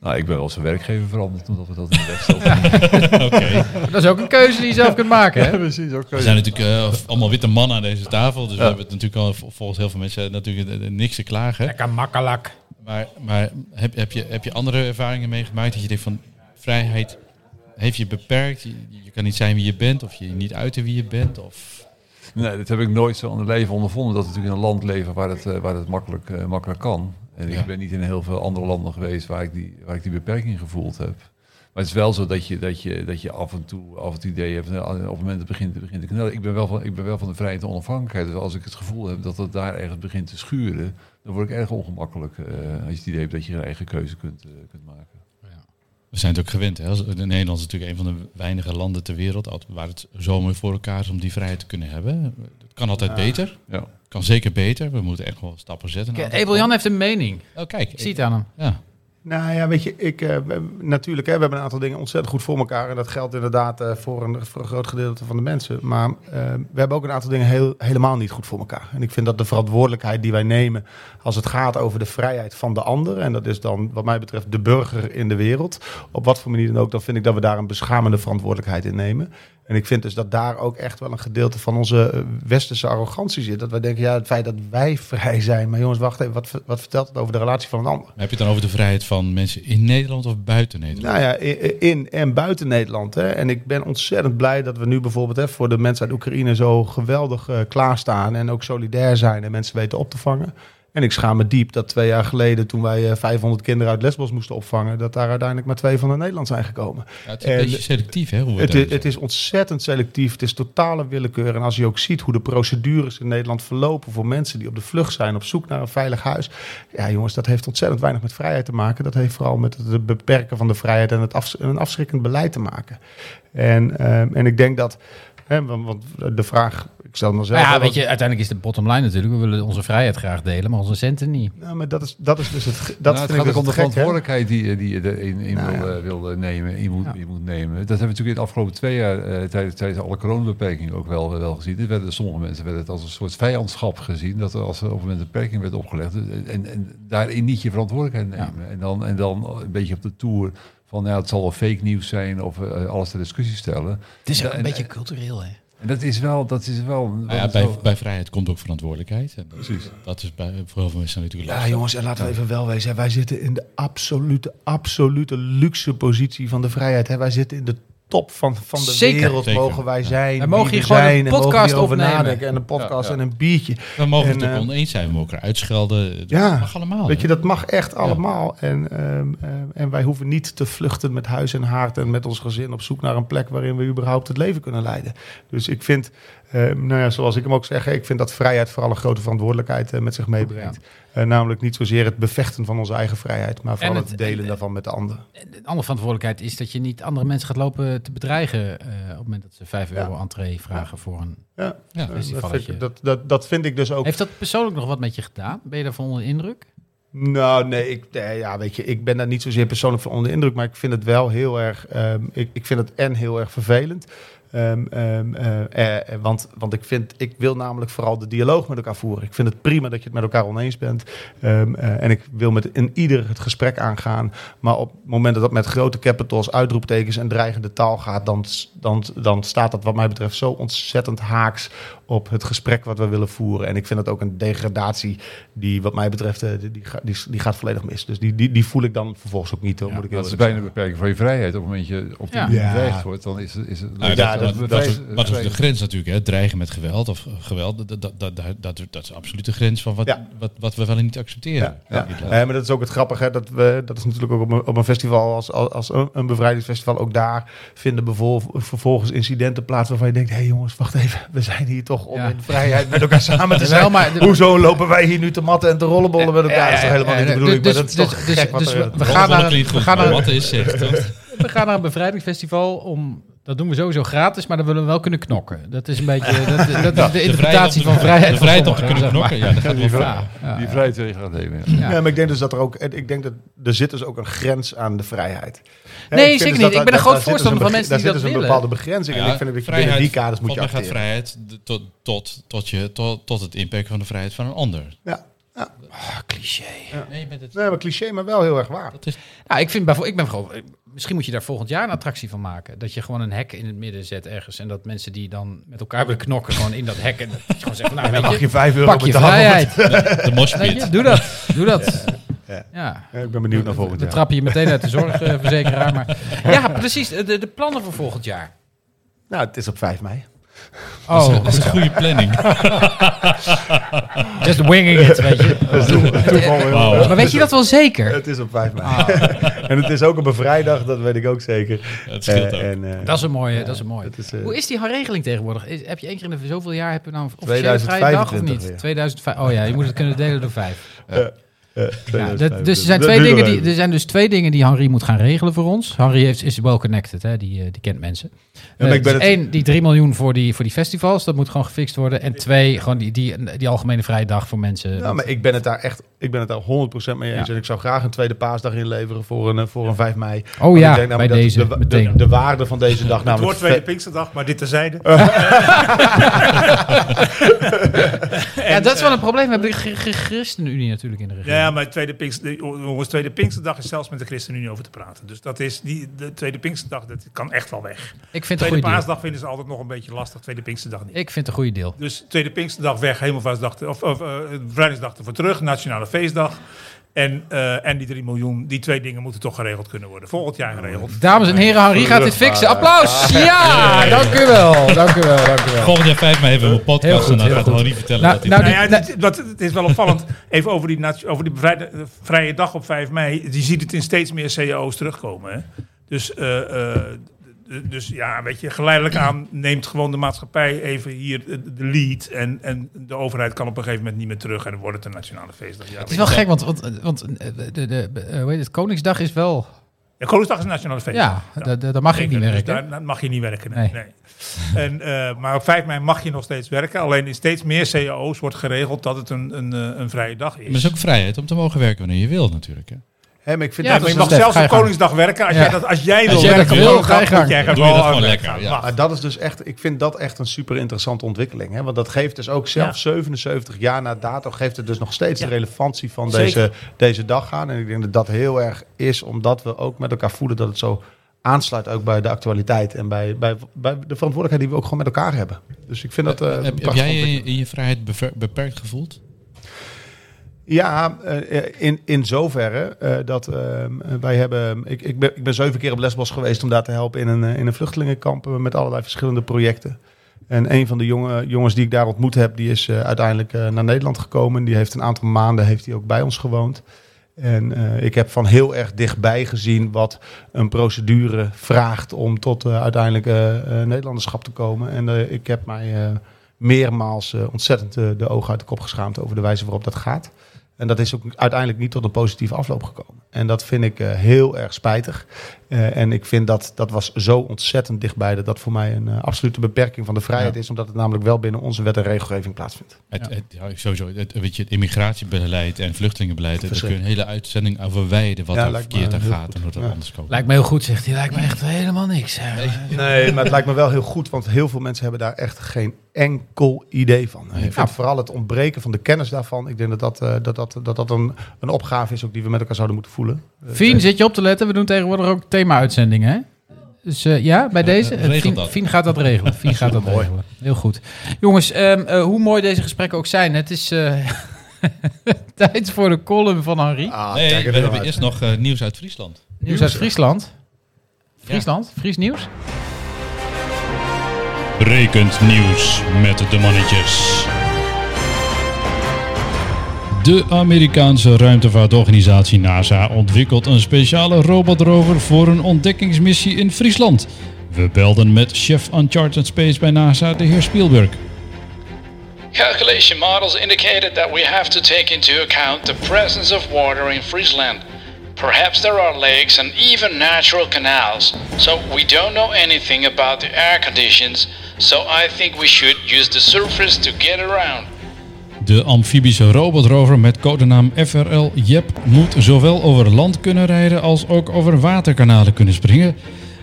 Nou, ik ben wel zijn werkgever veranderd omdat we dat in de weg stelden.
Oké.
dat is ook een keuze die je zelf kunt maken. Hè?
precies. Ook
We zijn natuurlijk eh, allemaal witte mannen aan deze tafel. Dus we hebben het natuurlijk al vol- volgens heel veel mensen natuurlijk eh, eh, niks te klagen.
Lekker makkelijk.
Maar, maar heb, heb, je, heb je andere ervaringen meegemaakt dat je denkt van vrijheid heeft je beperkt? Je, je kan niet zijn wie je bent of je niet uiten wie je bent? Of...
Nee, dat heb ik nooit zo aan het leven ondervonden. Dat we natuurlijk in een land leven waar het, eh, waar het makkelijk, eh, makkelijk kan. En
Ja.
ik ben niet in heel veel andere landen geweest waar ik die, waar ik die beperking gevoeld heb. Maar het is wel zo dat je, dat je, dat je af en toe af het idee hebt, nou, op het moment dat het begint, begint te knellen. Ik ben, wel van, ik ben wel van de vrijheid en onafhankelijkheid. Dus als ik het gevoel heb dat het daar ergens begint te schuren, dan word ik erg ongemakkelijk. eh, als je het idee hebt dat je een eigen keuze kunt, eh, kunt maken.
We zijn het ook gewend. Hè? Als- Nederland is natuurlijk een van de weinige landen ter wereld waar het zo mooi voor elkaar is om die vrijheid te kunnen hebben. Het kan altijd beter.
Ja.
Kan zeker beter. We moeten echt wel stappen zetten.
Kijk, Abel Jan heeft een mening.
Oh, kijk.
Ik zie het aan hem.
Ja.
Nou ja, weet je, ik, eh, we- natuurlijk, hè, we hebben een aantal dingen ontzettend goed voor elkaar. En dat geldt inderdaad eh, voor, een, voor een groot gedeelte van de mensen. Maar eh, we hebben ook een aantal dingen heel, helemaal niet goed voor elkaar. En ik vind dat de verantwoordelijkheid die wij nemen als het gaat over de vrijheid van de ander. En dat is dan wat mij betreft de burger in de wereld. Op wat voor manier dan ook, dan vind ik dat we daar een beschamende verantwoordelijkheid in nemen. En ik vind dus dat daar ook echt wel een gedeelte van onze eh, westerse arrogantie zit. Dat wij denken, ja, het feit dat wij vrij zijn. Maar jongens, wacht even, wat, wat vertelt het over de relatie van een ander?
Heb je het dan over de vrijheid van mensen in Nederland of buiten Nederland?
Nou ja, in en buiten Nederland. Hè. En ik ben ontzettend blij dat we nu bijvoorbeeld hè, voor de mensen uit Oekraïne zo geweldig eh, klaarstaan. En ook solidair zijn en mensen weten op te vangen. En ik schaam me diep dat twee jaar geleden, toen wij eh, 500 kinderen uit Lesbos moesten opvangen, dat daar uiteindelijk maar twee van naar Nederland zijn gekomen.
Ja, het is een
En
beetje selectief, hè? Hoe
Het is, het is ontzettend selectief. Het is totale willekeur. En als je ook ziet hoe de procedures in Nederland verlopen voor mensen die op de vlucht zijn, op zoek naar een veilig huis. Ja, jongens, dat heeft ontzettend weinig met vrijheid te maken. Dat heeft vooral met het beperken van de vrijheid en het een afschrikkend beleid te maken. En, ehm, en ik denk dat. Hè, want de vraag, ik stel mezelf.
Nou ja, weet je, uiteindelijk is de bottom line natuurlijk. We willen onze vrijheid graag delen, maar onze centen niet.
Nou, maar dat is, dat is dus het. Dat
Nou, het
vind
gaat
ik dus
om de verantwoordelijkheid die, die je erin in
Nou,
wil,
ja.
eh, wil eh, nemen, in moet,
Ja.
in moet nemen. Dat hebben we natuurlijk in de afgelopen twee jaar eh, tijdens, tijdens alle coronabeperkingen ook wel, wel gezien. Het werden, sommige mensen werden het als een soort vijandschap gezien. Dat er als er op een moment een beperking werd opgelegd. En, en daarin niet je verantwoordelijkheid nemen. En, dan, en dan een beetje op de tour van ja, het zal wel fake nieuws zijn of eh, alles ter discussie stellen.
Het is ook een
en-
beetje cultureel, hè?
En dat is wel, dat is wel.
Nou ja, bij,
zo-
bij vrijheid komt ook verantwoordelijkheid. En dat,
Precies.
dat is bij, voor heel veel mensen natuurlijk
Ja,
lastig.
jongens, en laten we even wel wezen. Wij zitten in de absolute, absolute luxe positie van de vrijheid. Hè. Wij zitten in de top van, van de
Zeker.
wereld.
Zeker.
Mogen wij zijn.
Wij mogen hier
we
gewoon een
zijn, en
podcast opnemen.
nadenken. En een podcast
Ja, ja.
en een biertje.
We mogen
En,
het ook
eh,
oneens zijn, we mogen elkaar uitschelden. Dat
Ja,
mag allemaal.
Weet je, dat mag echt allemaal. En, ehm, ehm, en wij hoeven niet te vluchten met huis en haard en met ons gezin op zoek naar een plek waarin we überhaupt het leven kunnen leiden. Dus ik vind, ehm, nou ja, zoals ik hem ook zeg, ik vind dat vrijheid vooral een grote verantwoordelijkheid eh, met zich meebrengt. Eh, namelijk niet zozeer het bevechten van onze eigen vrijheid, maar vooral
En
het,
het-
delen
en-
daarvan met de ander.
De andere verantwoordelijkheid is dat je niet andere mensen gaat lopen te bedreigen eh, op het moment dat ze 5 euro entree vragen voor een...
Ja,
Ja.
eh, dat, vind ik, dat, dat, dat vind ik dus ook.
Heeft dat persoonlijk nog wat met je gedaan? Ben je daarvan onder de indruk?
Nou, nee, ik, nee, ja, weet je, ik ben daar niet zozeer persoonlijk van onder de indruk, maar ik vind het wel heel erg, ehm, ik, ik vind het en heel erg vervelend. Ehm, ehm, eh, eh, want, want ik vind, ik wil namelijk vooral de dialoog met elkaar voeren. Ik vind het prima dat je het met elkaar oneens bent. Ehm, eh, en ik wil met in ieder het gesprek aangaan. Maar op het moment dat dat met grote capitals, uitroeptekens en dreigende taal gaat, dan, dan, dan staat dat wat mij betreft zo ontzettend haaks op het gesprek wat we willen voeren. En ik vind het ook een degradatie die wat mij betreft, eh, die, die, ga- die, die gaat volledig mis. Dus die, die, die voel ik dan vervolgens ook niet. Hoor, moet ik heel
dat is bijna een beperking van je vrijheid. Op het moment je op die
Ja.
Ja.
bedreigd wordt, dan is het... Is het
Nou,
Ja,
dat,
dat-
dat,
dat-
dat is, de grens natuurlijk, hè? dreigen met geweld of eh, geweld. Dat, dat, dat, dat, dat, dat is absoluut de grens van wat,
Ja.
wat, wat we wel en niet accepteren.
Ja, ja. Eh, maar dat is ook het grappige. Hè, dat, we, dat is natuurlijk ook op een, op een festival als, als, als een, een bevrijdingsfestival. Ook daar vinden bevol- vervolgens incidenten plaats waarvan je denkt... hé hey jongens, wacht even. We zijn hier toch om
Ja.
in vrijheid met elkaar samen te zijn.
maar
Hoezo lopen wij hier nu te matten en te rollenbollen met elkaar? dat is toch helemaal niet de bedoeling.
Dus-
maar dat is
dus-
toch
dus-
gek wat
dus
er-
we- gaan naar- we gaan naar-
wat is zegt, toch?
We gaan naar een bevrijdingsfestival om... Dat doen we sowieso gratis, maar dan willen we wel kunnen knokken. Dat is een beetje dat, dat is de interpretatie van vrijheid.
De vrijheid om te kunnen knokken, ja, dat gaat
die,
Ja, ja,
die
ja.
vrijheid wil je gaan nemen. ja.
Ja.
Ja, maar ik denk dus dat er ook, ik denk dat er zit dus ook een grens aan de vrijheid. Hè,
Nee, zeker
dus
niet.
dat
Ik ben een
daar-
groot
daar dus
voorstander
een
van mensen die
Daar
dat
zit dus een
willen.
bepaalde begrenzing. en ik vind dat je binnen die kaders moet je
mij gaat
acteren.
vrijheid tot, tot, tot, je, tot, tot het inperken van de vrijheid van een ander.
Ja. Ja.
Ah, cliché.
Nee, je bent het,
Nee, maar cliché, maar wel heel erg waar.
dat is,
Nou, ik vind bijvoorbeeld, ik ben gewoon, misschien moet je daar volgend jaar een attractie van maken. Dat je gewoon een hek in het midden zet ergens. En dat mensen die dan met elkaar willen knokken, gewoon in dat hek. En dat je gewoon zeggen, nou,
Dan mag
je,
je 5 euro
pak je vrijheid.
de moshpit.
je, doe dat. Doe dat.
Ja.
Ja.
Ja, ik ben benieuwd naar volgend
Dan
jaar.
trap je je meteen uit de zorgverzekeraar. Maar ja, precies. De, de plannen voor volgend jaar.
Nou, het is op 5 mei.
Oh,
Dat is een goede planning.
just winging it, weet je. Maar weet je dat wel zeker?
Het is op 5 mei.
Ah,
en het is ook op een vrijdag, dat weet ik ook zeker.
Het scheelt
Eh,
ook.
en, eh,
dat is een mooie. Dat is een mooie.
is, eh,
Hoe is die regeling tegenwoordig? Is, heb je één keer in de zoveel jaar heb je nou een officiële vrije dag of
2025
niet?
weer.
2005. Oh ja, je moet het kunnen delen door vijf. Ja,
2025.
dat, dus er zijn, twee dingen die, er zijn dus twee dingen die Henri moet gaan regelen voor ons. Henri heeft, is well connected, hè? Die, eh, die kent mensen.
maar
Eh,
ik ben
dus
het-
één, die 3 miljoen voor die, voor die festivals, dat moet gewoon gefixt worden. En twee, gewoon die, die, die algemene vrije dag voor mensen.
Ja, maar ik ben het daar echt, ik ben het daar 100% mee eens.
Ja.
En ik zou graag een tweede paasdag inleveren voor een, eh, voor een 5 mei.
oh
Want
ja,
ik denk namelijk
bij
dat
deze
de, de, de waarde van deze dag
Het
namelijk...
wordt tweede Pinksterdag, maar dit terzijde.
ja, dat is wel een probleem. We hebben de Chr- Chr- ChristenUnie natuurlijk in de regering.
Ja, maar tweede, Pinkster, de- jongens, tweede Pinksterdag is zelfs met de ChristenUnie over te praten. Dus dat is die, de tweede Pinksterdag, dat kan echt wel weg.
Ik vind
Tweede paasdag vinden ze altijd nog een beetje lastig, tweede Pinksterdag niet.
Ik vind het een goede deal.
Dus tweede Pinksterdag weg, Hemelvaartsdag, of, of eh, Vrijdagsdag ervoor terug, Nationale Feestdag. En, eh, en die 3 miljoen, die twee dingen moeten toch geregeld kunnen worden. Volgend jaar geregeld.
Dames en heren, Henri gaat dit fixen. Applaus! Ja, dank u wel. Dank u wel, dank u wel.
Volgend jaar 5 mei hebben we een
Heel
podcast
goed,
en dan gaat. Henri vertellen
Nou,
dat hij...
nou,
Nou
die-
ja, dit- wat, het is wel opvallend. Even over die, over die eh, vrije dag op 5 mei. Je ziet het in steeds meer cao's terugkomen. Hè? Dus, eh, eh, d- dus ja, weet je, geleidelijk aan neemt gewoon de maatschappij even hier de lead. En, en de overheid kan op een gegeven moment niet meer terug. En dan wordt het een nationale feestdag. Ja,
Het is wel gek, want, want, want eh, de, de, eh, hoe heet het, Koningsdag is wel...
ja, Koningsdag is een nationale feestdag.
Ja, da- da- daar mag ik niet
dus
werken.
daar, daar mag je niet werken. Nee.
Nee.
nee. En, eh, maar op 5 mei mag je nog steeds werken. Alleen in steeds meer cao's wordt geregeld dat het een, een, een vrije dag is.
Maar het is ook vrijheid om te mogen werken wanneer je wil natuurlijk. Hè?
Ik vind
Ja,
dat
maar je
dus
mag zelfs op. Koningsdag werken. Als,
Ja.
jij, dat, als jij wil
Als jij dat
werken,
wil, ga je gang.
moet jij
Doe je dat
gewoon
lekker, ja.
Maar-
dat is dus echt, ik vind dat echt een super interessante ontwikkeling. Hè? Want dat geeft dus ook zelfs 77 jaar na dato, geeft het dus nog steeds
Ja.
de relevantie van
Zeker.
deze, deze dag aan. En ik denk dat dat heel erg is, omdat we ook met elkaar voelen dat het zo aansluit ook bij de actualiteit. En bij, bij, bij de verantwoordelijkheid die we ook gewoon met elkaar hebben. Dus ik vind dat... eh, een
heb, jij je je vrijheid beperkt gevoeld?
Ja, eh, in, in zoverre eh, dat eh, wij hebben. Ik, ik, ben, ik ben zeven keer op Lesbos geweest om daar te helpen in een, eh, in een vluchtelingenkamp eh, met allerlei verschillende projecten. En een van de jonge, jongens die ik daar ontmoet heb, die is eh, uiteindelijk eh, naar Nederland gekomen. Die heeft een aantal maanden heeft hij ook bij ons gewoond. En eh, ik heb van heel erg dichtbij gezien wat een procedure vraagt om tot eh, uiteindelijk eh, eh, Nederlanderschap te komen. En eh, ik heb mij eh, meermaals eh, ontzettend eh, de ogen uit de kop geschaamd over de wijze waarop dat gaat. En dat is ook uiteindelijk niet tot een positieve afloop gekomen. En dat vind ik eh, heel erg spijtig. Eh, en ik vind dat dat was zo ontzettend dichtbij dat dat voor mij een eh, absolute beperking van de vrijheid
Ja.
is, omdat het namelijk wel binnen onze wet en regelgeving plaatsvindt.
Het, het, ja, sowieso, het, weet je, het immigratiebeleid en vluchtelingenbeleid, daar kun je een hele uitzending over wijden wat
Ja,
er verkeerd aan gaat en dat
Ja.
anders komt.
Lijkt me heel goed, zegt hij. Lijkt me echt helemaal niks. hè.
Nee, maar het lijkt me wel heel goed, want heel veel mensen hebben daar echt geen enkel idee van. En ik vind vooral het ontbreken van de kennis daarvan. Ik denk dat dat, eh, dat, dat, dat, dat een, een opgave is ook die we met elkaar zouden moeten voelen.
Fien, zit je op te letten? We doen tegenwoordig ook thema-uitzendingen, hè? Dus eh, ja, bij deze.
regel
Fien,
dat.
Fien gaat dat regelen. Fien gaat dat regelen. Heel goed. Jongens, ehm, eh, hoe mooi deze gesprekken ook zijn. Het is eh, tijd voor de column van Henri.
Ah,
nee, we hebben
uit.
eerst nog eh, nieuws uit Friesland.
Nieuws uit Friesland. Friesland? Fries nieuws?
Brekend nieuws met de mannetjes. De Amerikaanse ruimtevaartorganisatie NASA ontwikkelt een speciale robotrover voor een ontdekkingsmissie in Friesland. We belden met chef Uncharted Space bij NASA, de heer Spielberg.
Calculation models indicated that we have to take into account the presence of water in Friesland. Perhaps there are lakes and even natural canals, so we don't know anything about the air conditions, so I think we should use the surface to get around.
De amfibische robotrover met codenaam FRL JEP moet zowel over land kunnen rijden als ook over waterkanalen kunnen springen.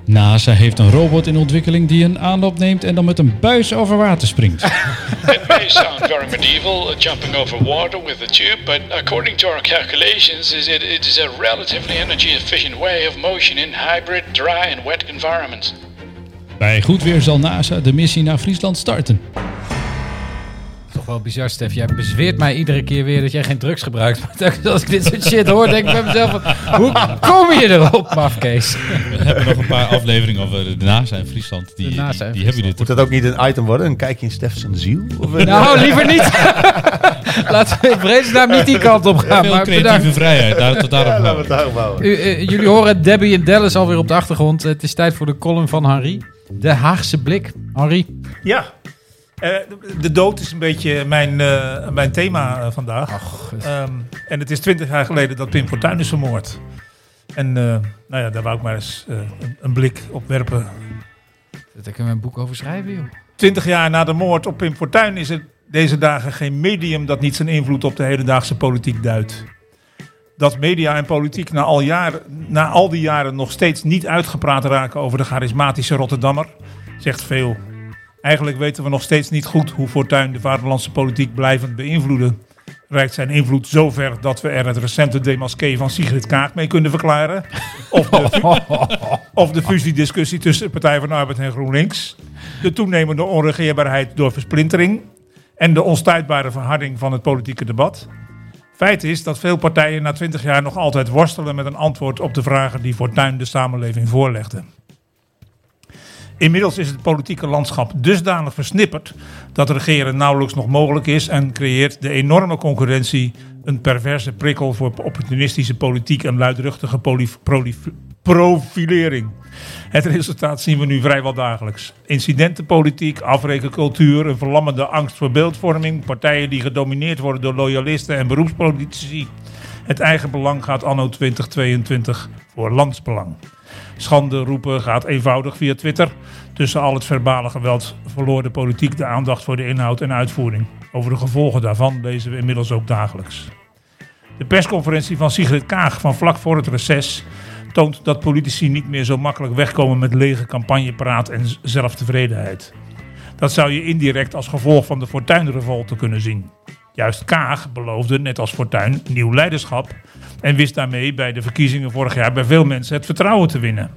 NASA heeft een robot in ontwikkeling die een aanloop neemt en dan met een buis over water springt.
It may sound very medieval, uh, jumping over water with a tube, but according to our calculations, is it, it is a relatively energy efficient way of motion in hybrid, dry and wet environments.
Bij goed weer zal NASA de missie naar Friesland starten.
Wel bizar, Stef. Jij bezweert mij iedere keer weer dat jij geen drugs gebruikt. Maar telkens als ik dit soort shit hoor, denk ik bij mezelf... van, hoe kom je erop, mafkees?
We hebben nog een paar afleveringen over de NASA in Friesland. Die,
De NASA
die,
in
die hebben jullie
Moet dat ook niet een item worden? Een kijkje in Stef zijn ziel? Of een-
Nou, liever niet. Laten we in vredesnaam niet die kant op gaan.
Veel
Maar
creatieve
bedankt.
vrijheid. Daar, tot
Ja,
daarop
laten we het daarop houden.
U, eh, jullie horen Debbie en Dallas alweer op de achtergrond. Het is tijd voor de column van Henri. De Haagse blik. Henri.
Ja. Eh, de- dood is een beetje mijn, eh, mijn thema eh, vandaag. Ehm, en het is twintig jaar geleden dat Pim Fortuyn is vermoord. En nou ja, daar wou ik maar eens een, een blik op werpen.
Daar kunnen we een boek over schrijven, joh.
Twintig jaar na de moord op Pim Fortuyn is er deze dagen geen medium dat niet zijn invloed op de hedendaagse politiek duidt. Dat media en politiek na al, jaren, na al die jaren nog steeds niet uitgepraat raken over de charismatische Rotterdammer, zegt veel. Eigenlijk weten we nog steeds niet goed hoe Fortuyn de vaderlandse politiek blijvend beïnvloeden. Reikt zijn invloed zo ver dat we er het recente demasqué van Sigrid Kaag mee kunnen verklaren? Of de, of de fusiediscussie tussen de Partij van de Arbeid en GroenLinks? De toenemende onregeerbaarheid door versplintering? En de onstuitbare verharding van het politieke debat? Feit is dat veel partijen na 20 jaar nog altijd worstelen met een antwoord op de vragen die Fortuyn de samenleving voorlegde. Inmiddels is het politieke landschap dusdanig versnipperd dat regeren nauwelijks nog mogelijk is en creëert de enorme concurrentie een perverse prikkel voor opportunistische politiek en luidruchtige profilering. Het resultaat zien we nu vrijwel dagelijks. Incidentenpolitiek, afrekencultuur, een verlammende angst voor beeldvorming, partijen die gedomineerd worden door loyalisten en beroepspolitici. Het eigen belang gaat anno 2022 voor landsbelang. Schande roepen gaat eenvoudig via Twitter. Tussen al het verbale geweld verloor de politiek de aandacht voor de inhoud en uitvoering. Over de gevolgen daarvan lezen we inmiddels ook dagelijks. De persconferentie van Sigrid Kaag van vlak voor het reces toont dat politici niet meer zo makkelijk wegkomen met lege campagnepraat en zelftevredenheid. Dat zou je indirect als gevolg van de Fortuynrevolte kunnen zien. Juist Kaag beloofde, net als Fortuyn, nieuw leiderschap en wist daarmee bij de verkiezingen vorig jaar bij veel mensen het vertrouwen te winnen.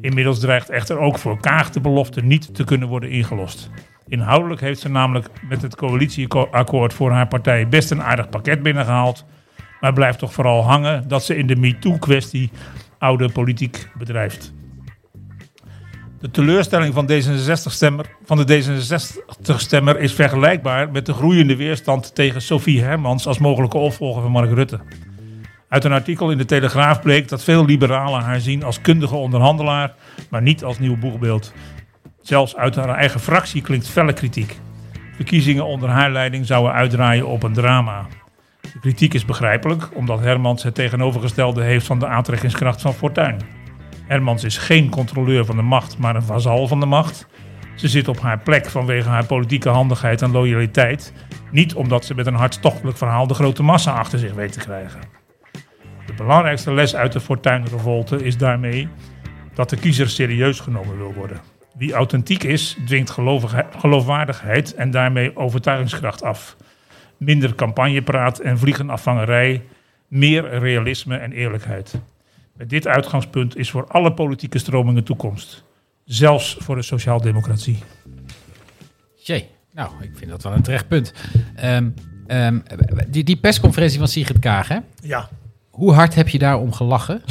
Inmiddels dreigt echter ook voor Kaag de belofte niet te kunnen worden ingelost. Inhoudelijk heeft ze namelijk met het coalitieakkoord voor haar partij best een aardig pakket binnengehaald. Maar blijft toch vooral hangen dat ze in de MeToo-kwestie oude politiek bedrijft. De teleurstelling van, D66-stemmer, van de D66-stemmer is vergelijkbaar met de groeiende weerstand tegen Sophie Hermans als mogelijke opvolger van Mark Rutte. Uit een artikel in de Telegraaf bleek dat veel liberalen haar zien als kundige onderhandelaar, maar niet als nieuw boegbeeld. Zelfs uit haar eigen fractie klinkt felle kritiek. Verkiezingen onder haar leiding zouden uitdraaien op een drama. De kritiek is begrijpelijk, omdat Hermans het tegenovergestelde heeft van de aantrekkingskracht van Fortuyn. Hermans is geen controleur van de macht, maar een vazal van de macht. Ze zit op haar plek vanwege haar politieke handigheid en loyaliteit. Niet omdat ze met een hartstochtelijk verhaal de grote massa achter zich weet te krijgen. De belangrijkste les uit de Fortuyn-revolte is daarmee dat de kiezer serieus genomen wil worden. Wie authentiek is, dwingt geloofwaardigheid en daarmee overtuigingskracht af. Minder campagnepraat en vliegenafvangerij, meer realisme en eerlijkheid. Met dit uitgangspunt is voor alle politieke stromingen toekomst. Zelfs voor de sociaaldemocratie.
Jee, nou, ik vind dat wel een terecht punt. Ehm, ehm, die, die persconferentie van Sigrid Kaag, hè?
Ja.
Hoe hard heb je daarom gelachen?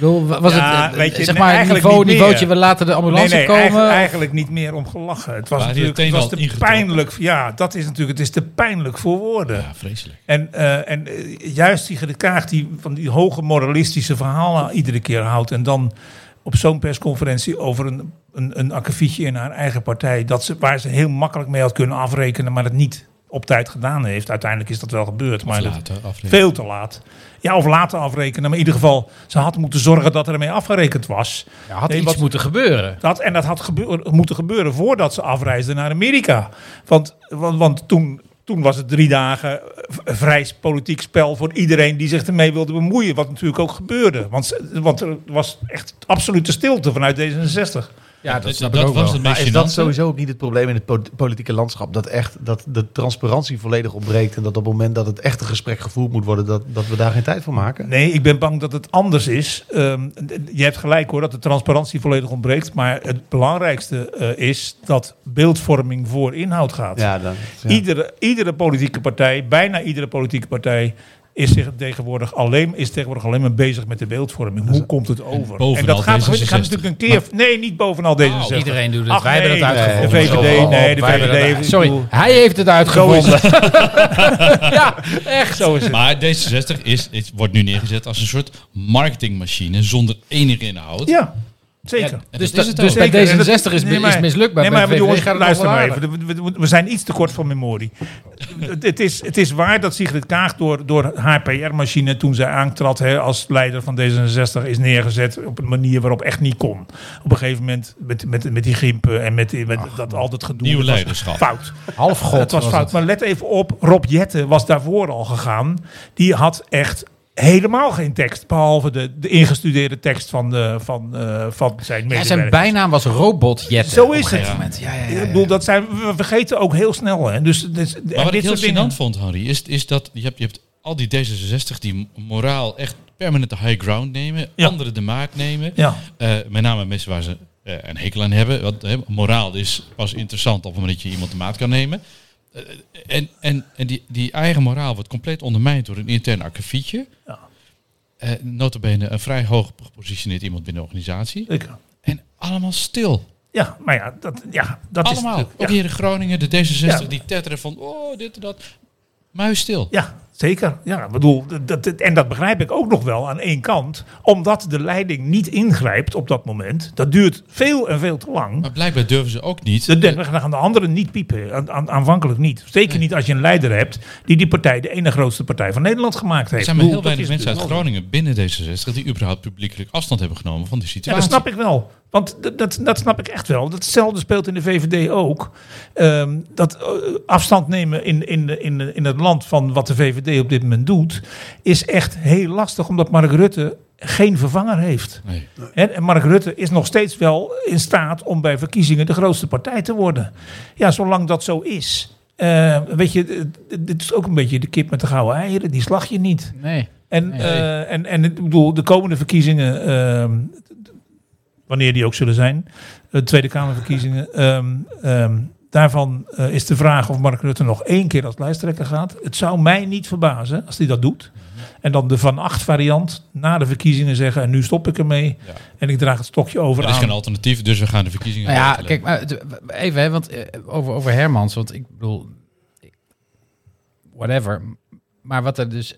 Bedoel, was
Ja,
het,
weet je,
zeg
nee,
maar,
eigenlijk
niveau, niveautje, we laten de ambulance
nee, nee,
komen?
Eigenlijk, eigenlijk niet meer om gelachen. Het was natuurlijk het was te
ingetrokken?
pijnlijk. Ja, dat is natuurlijk. Het is te pijnlijk voor woorden.
Ja, vreselijk.
En, eh, en eh, juist die de Kaag die van die hoge moralistische verhalen iedere keer houdt. En dan op zo'n persconferentie over een, een, een akkefietje in haar eigen partij. Dat ze, waar ze heel makkelijk mee had kunnen afrekenen, maar het niet op tijd gedaan heeft. Uiteindelijk is dat wel gebeurd. maar dat- veel te laat. Ja, of later afrekenen. Maar in ieder geval, ze had moeten zorgen dat er ermee afgerekend was.
Ja, had
Nee,
iets
wat-
moeten gebeuren.
Dat, en dat had gebeur- moeten gebeuren voordat ze afreisde naar Amerika. Want, want, want toen, toen was het drie dagen vrij politiek spel voor iedereen die zich ermee wilde bemoeien. Wat natuurlijk ook gebeurde. Want, want er was echt absolute stilte vanuit D66.
Ja, dat
Dat-
snap
dat
ik ook
was
wel.
het
Maar is dat sowieso ook niet het probleem in het po- politieke landschap? Dat echt dat de transparantie volledig ontbreekt. En dat op het moment dat het echte gesprek gevoerd moet worden, dat, dat we daar geen tijd voor maken?
Nee, ik ben bang dat het anders is. Ehm, je hebt gelijk hoor, dat de transparantie volledig ontbreekt. Maar het belangrijkste eh, is dat beeldvorming voor inhoud gaat.
Ja, dan, ja.
Iedere, iedere politieke partij, bijna iedere politieke partij, is zich tegenwoordig alleen, is tegenwoordig alleen maar bezig met de beeldvorming. Hoe komt het over?
bovenal
dat gaat,
D66.
gaat natuurlijk een keer. nee, niet bovenal D66.
Oh, iedereen doet het.
Ach,
Wij hebben het uitgevonden.
De VVD,
Oh,
nee, de VVD.
het- Sorry, hij heeft het uitgevonden. ja, echt.
Zo is het.
Maar D66 is, is, wordt nu neergezet als een soort marketingmachine zonder enige inhoud.
Ja, zeker.
Dus,
is het
dus bij
Zeker, en
D66
dat-
is,
nee,
is
maar-
mislukt. Bij
nee, maar
het
luister maar
aardig.
even. We, zijn iets te kort van memorie. het, het is, het is waar dat Sigrid Kaag door, door haar PR-machine toen zij aantrad hè, als leider van D66 is neergezet op een manier waarop echt niet kon. Op een gegeven moment met, met, met die gimpen en met, dat altijd gedoe.
Nieuw leiderschap.
Fout.
Half god
het was,
was
fout.
het.
Maar let even op, Rob Jetten was daarvoor al gegaan. Die had echt helemaal geen tekst. Behalve de, de ingestudeerde tekst van, de, van, eh, van zijn
Ja,
medewerkers.
zijn bijnaam was Robot Jetten.
Zo is het.
moment. Ja, ja, ja,
Ik
ja.
bedoel, dat zijn, we vergeten ook heel snel. Hè. Dus, dus,
Maar wat ik
dit
heel
soort dingen-
vond, Harry, is, is dat je hebt, je hebt al die D66 die moraal echt permanent de high ground nemen,
Ja.
anderen de maak nemen.
Ja.
Eh, met name mensen waar ze eh, een hekel aan hebben. Want eh, moraal is pas interessant op het moment dat je iemand de maat kan nemen. Eh, En, en, en die, die eigen moraal wordt compleet ondermijnd door een intern akkefietje.
Ja.
Eh, notabene een vrij hoog gepositioneerd iemand binnen de organisatie.
Zeker.
En allemaal stil.
Ja, maar ja, dat, ja, dat
allemaal.
is...
Ook
Ja,
hier in Groningen, de D66
Ja.
die tetteren van, oh, dit en dat. Muis stil.
ja, zeker. Ja, ik bedoel, dat, dat, en dat begrijp ik ook nog wel aan één kant. Omdat de leiding niet ingrijpt op dat moment. Dat duurt veel en veel te lang.
Maar blijkbaar durven ze ook niet.
De, de, dan gaan de anderen niet piepen. Aan, aan- aanvankelijk niet. Zeker niet als je een leider hebt die die partij de ene grootste partij van Nederland gemaakt
Er
heeft.
zijn maar heel weinig mensen uit Groningen binnen D66 die überhaupt publiekelijk afstand hebben genomen van die
Ja,
situatie.
dat snap ik wel. Want dat, dat, dat snap ik echt wel. Datzelfde speelt in de VVD ook. Ehm, dat eh, afstand nemen in, in, in, in het land van wat de VVD op dit moment doet, is echt heel lastig, omdat Mark Rutte geen vervanger heeft.
Nee.
En Mark Rutte is nog steeds wel in staat om bij verkiezingen de grootste partij te worden. Ja, zolang dat zo is. eh, weet je, dit is ook een beetje de kip met de gouden eieren. Die slag je niet.
Nee.
En,
Nee.
eh, en, en ik bedoel, de komende verkiezingen, ehm, wanneer die ook zullen zijn, de Tweede Kamerverkiezingen, ehm, ehm, daarvan eh, is de vraag of Mark Rutte nog één keer als lijsttrekker gaat. Het zou mij niet verbazen als hij dat doet. En dan de Van Acht variant na de verkiezingen zeggen, en nu stop ik ermee.
Ja.
En ik draag het stokje over
Er is
aan.
geen alternatief, dus we gaan de verkiezingen
Nou ja, kijk, maar het- even, hè, want eh, over, over Hermans, want ik bedoel, whatever. Maar wat er dus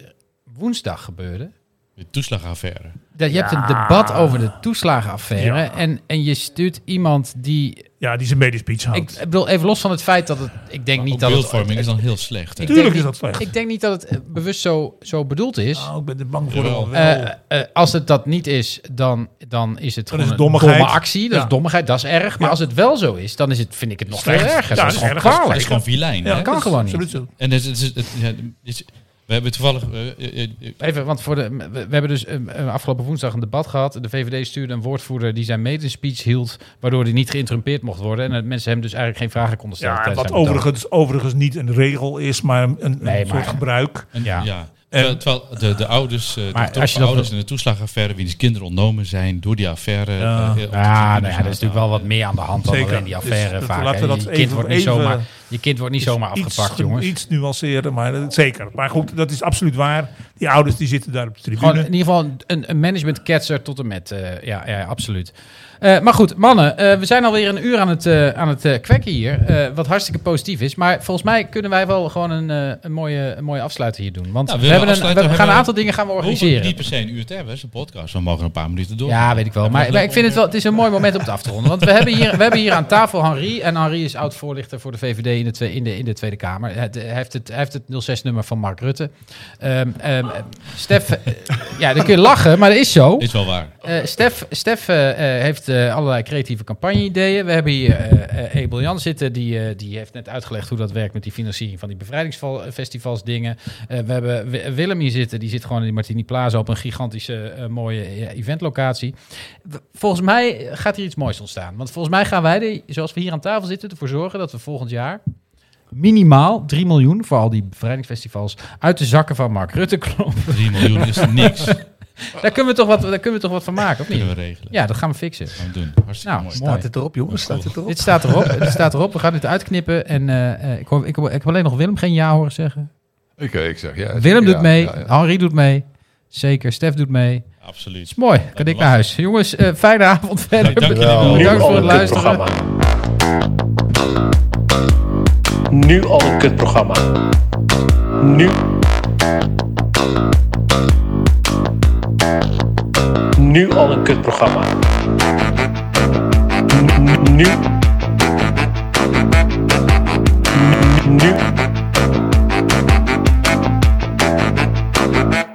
woensdag gebeurde,
De toeslagaffaire.
dat je hebt een debat over de toeslagenaffaire
Ja.
en, en je stuurt iemand die,
Ja, die zijn medisch speech
ik,
houdt.
ik bedoel, even los van het feit dat het, ik denk niet dat het,
beeldvorming is dan heel slecht. hè?
ik
Tuurlijk
denk
is
niet-
dat slecht.
Ik denk niet dat het eh, bewust zo, zo bedoeld is.
Nou, ik ben er bang voor. Wel.
Eh, eh, als het dat niet is, dan, dan is het
Dan
gewoon
is het
een domme actie. Dat
Ja.
is dommigheid, dat is erg. Maar
Ja.
als het wel zo is, dan is het, vind ik het nog veel erger.
Ja,
dat is gewoon
erg. Dat is
gewoon vilijn.
Ja,
kan
dat is
gewoon niet.
En het, is- we hebben toevallig... eh, eh, eh,
Even, want voor de, we, we hebben dus eh, eh, afgelopen woensdag een debat gehad. De VVD stuurde een woordvoerder die zijn medespeech hield, waardoor hij niet geïnterrumpeerd mocht worden. En dat mensen hem dus eigenlijk geen vragen konden stellen.
Ja, wat overigens, overigens niet een regel is, maar een, een
Nee,
soort
maar-
gebruik.
en-
Ja.
ja. Terwijl, terwijl de, de ouders, de
Maar als je dat-
ouders in de toeslagaffaire, wiens kinderen ontnomen zijn door die affaire.
Ja.
tribune
Ja, nou er is natuurlijk wel wat meer aan de hand dan
Zeker.
alleen die
Dus
affaire
dat-
vaak.
laten we dat
kind
even-
wordt niet
even-
zomaar, je kind wordt niet zomaar afgepakt,
iets,
jongens.
Iets nuanceren, maar dat- zeker. Maar goed, dat is absoluut waar. Die ouders die zitten daar op de tribune.
Gewoon in ieder geval een, een management-ketser tot en met. eh, ja, ja, absoluut. Eh, maar goed, mannen, eh, we zijn alweer een uur aan het, eh, aan het eh, kwekken hier. eh, wat hartstikke positief is. Maar volgens mij kunnen wij wel gewoon een, eh, een, mooie, een mooie afsluiter hier doen. Want
Nou,
we, hebben een, we, gaan een
Hebben
aantal dingen gaan we
We hoeven
organiseren.
niet per se een uur te hebben, het is een podcast. We mogen een paar minuten door.
Ja, weet ik wel. Maar, maar ik vind het wel, het is een mooi moment om het af te ronden. Want we hebben hier, we hebben hier aan tafel Henri. En Henri is oud-voorlichter voor de VVD in de, twe- in de, in de Tweede Kamer. Hij heeft het, hij heeft het 06-nummer van Mark Rutte. Ehm ehm, Stef, eh, ja, dan kun je lachen, maar dat is zo.
Is wel waar.
Eh, Stef, Stef eh, heeft allerlei creatieve campagne-ideeën. We hebben hier Abel Jan zitten, die, die heeft net uitgelegd hoe dat werkt met die financiering van die bevrijdingsfestivals dingen. We hebben Wi- Willem hier zitten, die zit gewoon in die Martini Plaza op een gigantische mooie eventlocatie. Volgens mij gaat hier iets moois ontstaan. Want volgens mij gaan wij, er, zoals we hier aan tafel zitten, ervoor zorgen dat we volgend jaar minimaal 3 miljoen voor al die bevrijdingsfestivals uit de zakken van Mark Rutte kloppen.
3 miljoen is niks.
Daar kunnen we toch wat, daar kunnen we toch wat van maken, of niet?
Kunnen we regelen.
Ja, dat gaan we fixen.
Gaan we doen. Hartstikke
Nou,
mooi.
Staat dit erop, jongens? Staat dit erop?
Dit staat erop. Dit staat erop. We gaan dit uitknippen. En eh, eh, ik, hoor, ik, hoor- ik heb alleen nog Willem geen ja horen zeggen.
Ik, eh, ik zeg ja.
Willem doet
ja,
mee.
ja, ja.
Henri doet mee. Zeker. Stef doet mee.
Absoluut.
is mooi. Kan ik naar huis. Jongens, fijne avond verder.
dank jullie wel.
Bedankt voor het luisteren.
Nu al een kutprogramma. Nu. Nu al een kutprogramma. Nu. Nu.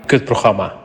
Kutprogramma.